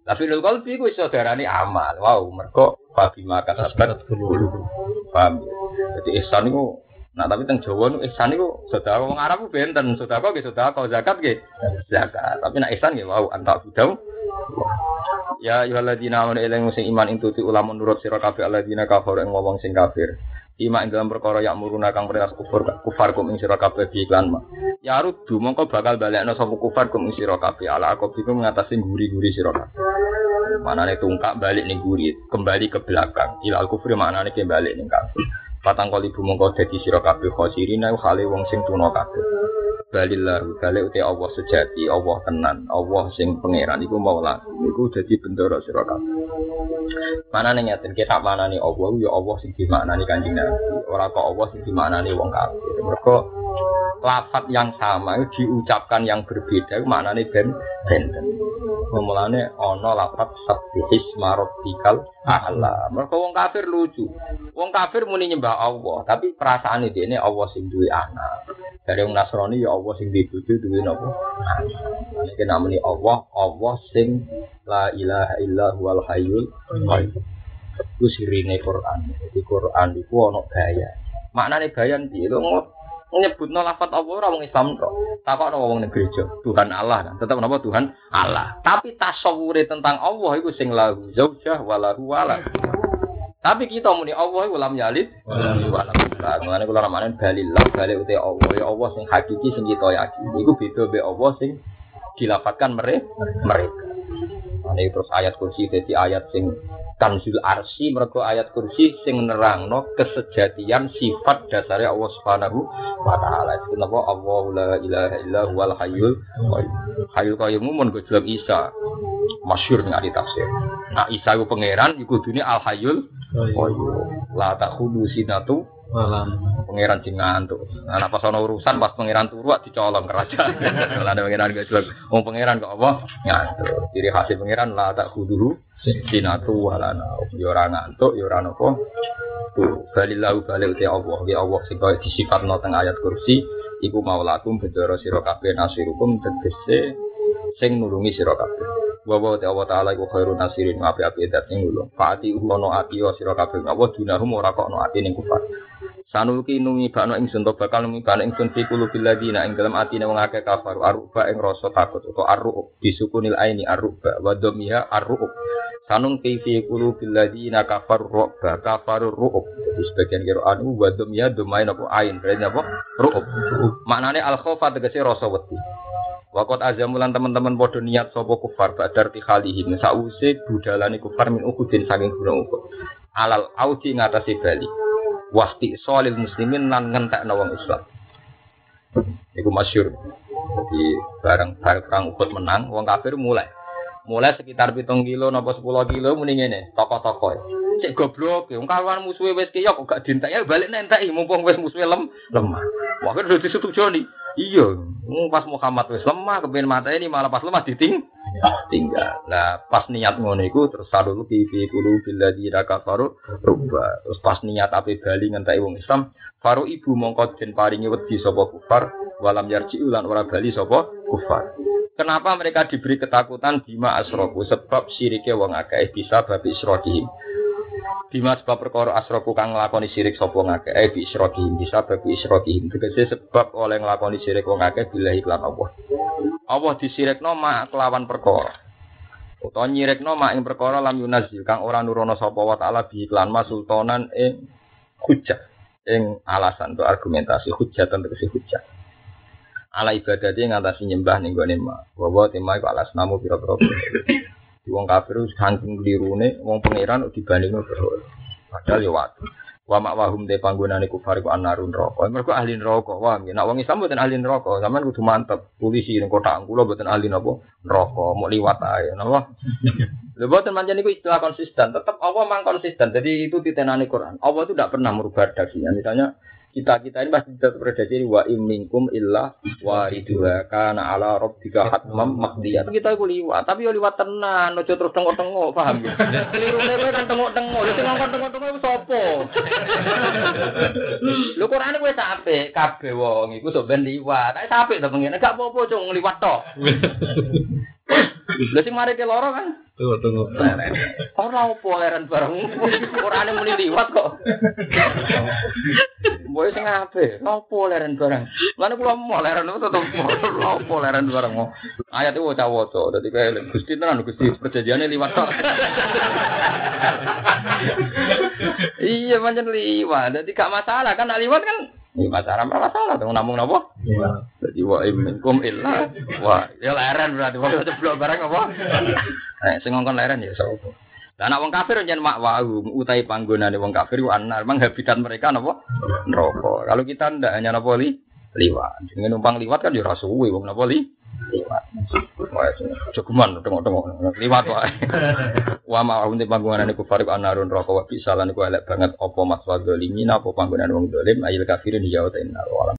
Nah, fi'lul qalbi ku iso darani amal. Wow, mergo bagi maka sabat Paham. ya? Jadi ihsan iku Nah tapi teng Jawa nu ihsan iku sedekah wong Arab benten, sedekah nggih sedekah, zakat nggih zakat. Tapi nek ihsan nggih wow antak budau. Ya ayyuhalladzina amanu ilaihi sing iman ing tuti ulama nurut sira kabeh alladzina kafaru ing wong sing kafir. Ima ing dalam perkara yang muruna kang perintah kufur kufar kum ing sira kabeh bi iklan ma. Ya rudu mongko bakal balekno sapa kufar kum ing sira kabeh ala akobikum ngatasi guri-guri sira kabeh. Manane tungkak balik ning guri, kembali ke belakang. Ilal kufri manane ke balik ning kafir. Patang kali bu mongko dadi sira kabeh khosirina hale wong sing tuna kabeh. Balillah balik uti Allah sejati, Allah tenan, Allah sing pangeran iku maula. Iku dadi bendera sira kabeh. Mana nih nyatin kita mana nih Allah, ya Allah sing di mana nih kanjeng Nabi. Orang kok Allah sing di mana nih wong kafir. Mereka lafat yang sama itu diucapkan yang berbeda mana nih ben benten. Mulane ono lafat sabihis marobikal Allah. Mereka wong kafir lucu. Wong kafir muni nyembah Allah, tapi perasaan ini ini Allah sing duwe anak. Dari wong Nasrani ya Allah sing duwe bojo duwe? Anak. Iki namanya Allah, Allah sing la ilaha illa huwal hayyul qayyum. Iku sirine Quran. Jadi Quran iku ana gaya. Maknane bayan piye lho nyebutno lafat Allah ora wong Islam tok. Takokno wong ning gereja, Tuhan Allah kan. Tetep napa Tuhan Allah. Tapi tasawure tentang Allah iku sing lahu zaujah walahu walad. Tapi kita muni Allah iku lam yalid walam yulad. Mulane kula ramane balillah bali uti Allah ya Allah sing hakiki sing kita yakini. Iku beda be Allah sing dilafatkan mereka. mereka. Ini terus ayat kursi jadi ayat sing kanzul arsi mereka ayat kursi sing nerangno kesejatian sifat dasarnya Allah Subhanahu wa taala. Itu napa Allah la ilaha illa huwal hayyul qayyum. Hayyul qayyum mun gojlok Isa. Masyhur ning ahli tafsir. Nah Isa iku pangeran iku dunia al hayyul qayyum. La takhudu sinatu Malam. pangeran sing ngantuk. Nah, pas ana urusan pas pangeran turu dicolong kerajaan. Lah ada pangeran gak jelas. Wong pangeran kok apa? Ngantuk. Ciri khas pangeran la tak kuduhu sinatu walana. Ya ora ngantuk, ya ora napa. Tuh, balillahu balil te Allah. Ya Allah sing kaya disifatno teng ayat kursi iku maulakum bendera sira kabeh nasirukum tegese sing nulungi sira kabeh. Wa wa ta taala iku khairun nasirin api-api dat sing nulung. Faati ono ati wa sira kabeh. Apa dunahum ora ati ning kufar. Sanuki nungi bakno ingsun to bakal nungi bakno ingsun fi qulubil ladina ing dalem atine wong akeh kafar aruba ing rasa takut utawa arru bisukunil aini arruba wa arru Sanung fi fi qulubil ladina kafar ruba kafarur ru'ub. Jadi sebagian kira anu wa dhamiha dhamain apa ain berarti apa? Ru'ub. Maknane al khaufa tegese rasa wedi. Wakot azamulan teman-teman podo niat sopo kufar badar tikhalihim sause budalani kufar min ukudin saking gunung ukud alal auji ngatasi bali wasti solil muslimin lan ngentek wong Islam. Iku masyur. Jadi bareng bareng perang Uhud menang, wong kafir mulai. Mulai sekitar pitung kilo nopo sepuluh kilo muni ngene, toko-toko. Cek goblok, wong kawan musuhe wis kiyok kok gak ya balik nenteki mumpung wis musuhe lem lemah. Wah kan udah disetujoni. Iya, pas Muhammad wis lemah kepen mata ini malah pas lemah diting tinggal. Nah, pas niat ngono iku terus sadul fi fi qulu billadzi kafaru rubba. Terus pas niat ape bali ngenteki wong Islam, faru ibu mongko den paringi wedi sapa kufar, walam yarji ulan ora bali sapa kufar. Kenapa mereka diberi ketakutan bima asroku? Sebab syiriknya wong akeh bisa babi isrokihim. Bima sebab perkara asroku kang nglakoni sirik sapa ngakeh eh bi isrokihim bisa babi isrokihim. Tegese sebab oleh nglakoni sirik wong akeh bila iklan Allah. Allah disirikno mak kelawan perkara. Utawa nyirikno mak ing perkara lam yunazil kang ora nurono sapa wa taala bi iklan ma sultanan ing hujjah ing alasan untuk argumentasi hujjah tentu si hujjah. Ala ibadah dia ngatasi nyembah ning gone ma. Bahwa tema iku alas namu pira-pira. Wong kafir saking klirune wong pangeran dibandingno berhala. Padahal ya waktu. Wa mak wahum te panggonane kufar iku anarun neraka. Mergo ahli neraka. Wah, nek wong Islam mboten ahli neraka. Sampeyan kudu mantep. Polisi ning kotak kula mboten ahli napa? Neraka. Mau liwat ae, napa? Lha mboten pancen iku istilah konsisten. Tetap Allah mang konsisten. Jadi itu titenane Quran. Allah itu tidak pernah merubah redaksinya. Misalnya kita kita ini masih tetap redaksi wa imminkum illa wariduha kana ala rabbika hatmam maqdiyah. Kita iku liwat, tapi yo liwat tenan, ojo terus tengok-tengok, paham ya? Kelirune kowe kan tengok-tengok, lha sing ngongkon tengok-tengok iku sapa? Lho Quran kowe capek, kabeh wong iku sok ben liwat. Nek capek to pengen, gak apa-apa cung liwat tok. Lha sing mari ke loro kan Tunggu, tunggu. Ora opo leren bareng. Qurane muni liwat kok. Boy sing ape? Opo leren bareng. Lan kula mau leren itu tetep opo leren bareng. Ayat itu waca-waca. Dadi kae Gusti tenan Gusti perjanjiane liwat tok. Iya pancen liwat. Dadi gak masalah kan liwat kan Ini masalah apa masalah tuh namung napa? Jadi wa minkum illa wa ya leren berarti wa ceblok barang apa? Eh sing ngongkon leren ya sapa? Lah anak wong kafir mak wau utai panggonane wong kafir ku anar memang habitat mereka napa? Neraka. Kalau kita ndak hanya napa li liwat. Dengan numpang liwat kan ya ora suwe wong napa li cukuman tengok-tengok liwat wae. Wa ma unte panggonane kufar ku anarun neraka wa bisalan ku elek banget mas wa zalimin apa panggonane wong zalim ayil kafirin ya wa ta'ala.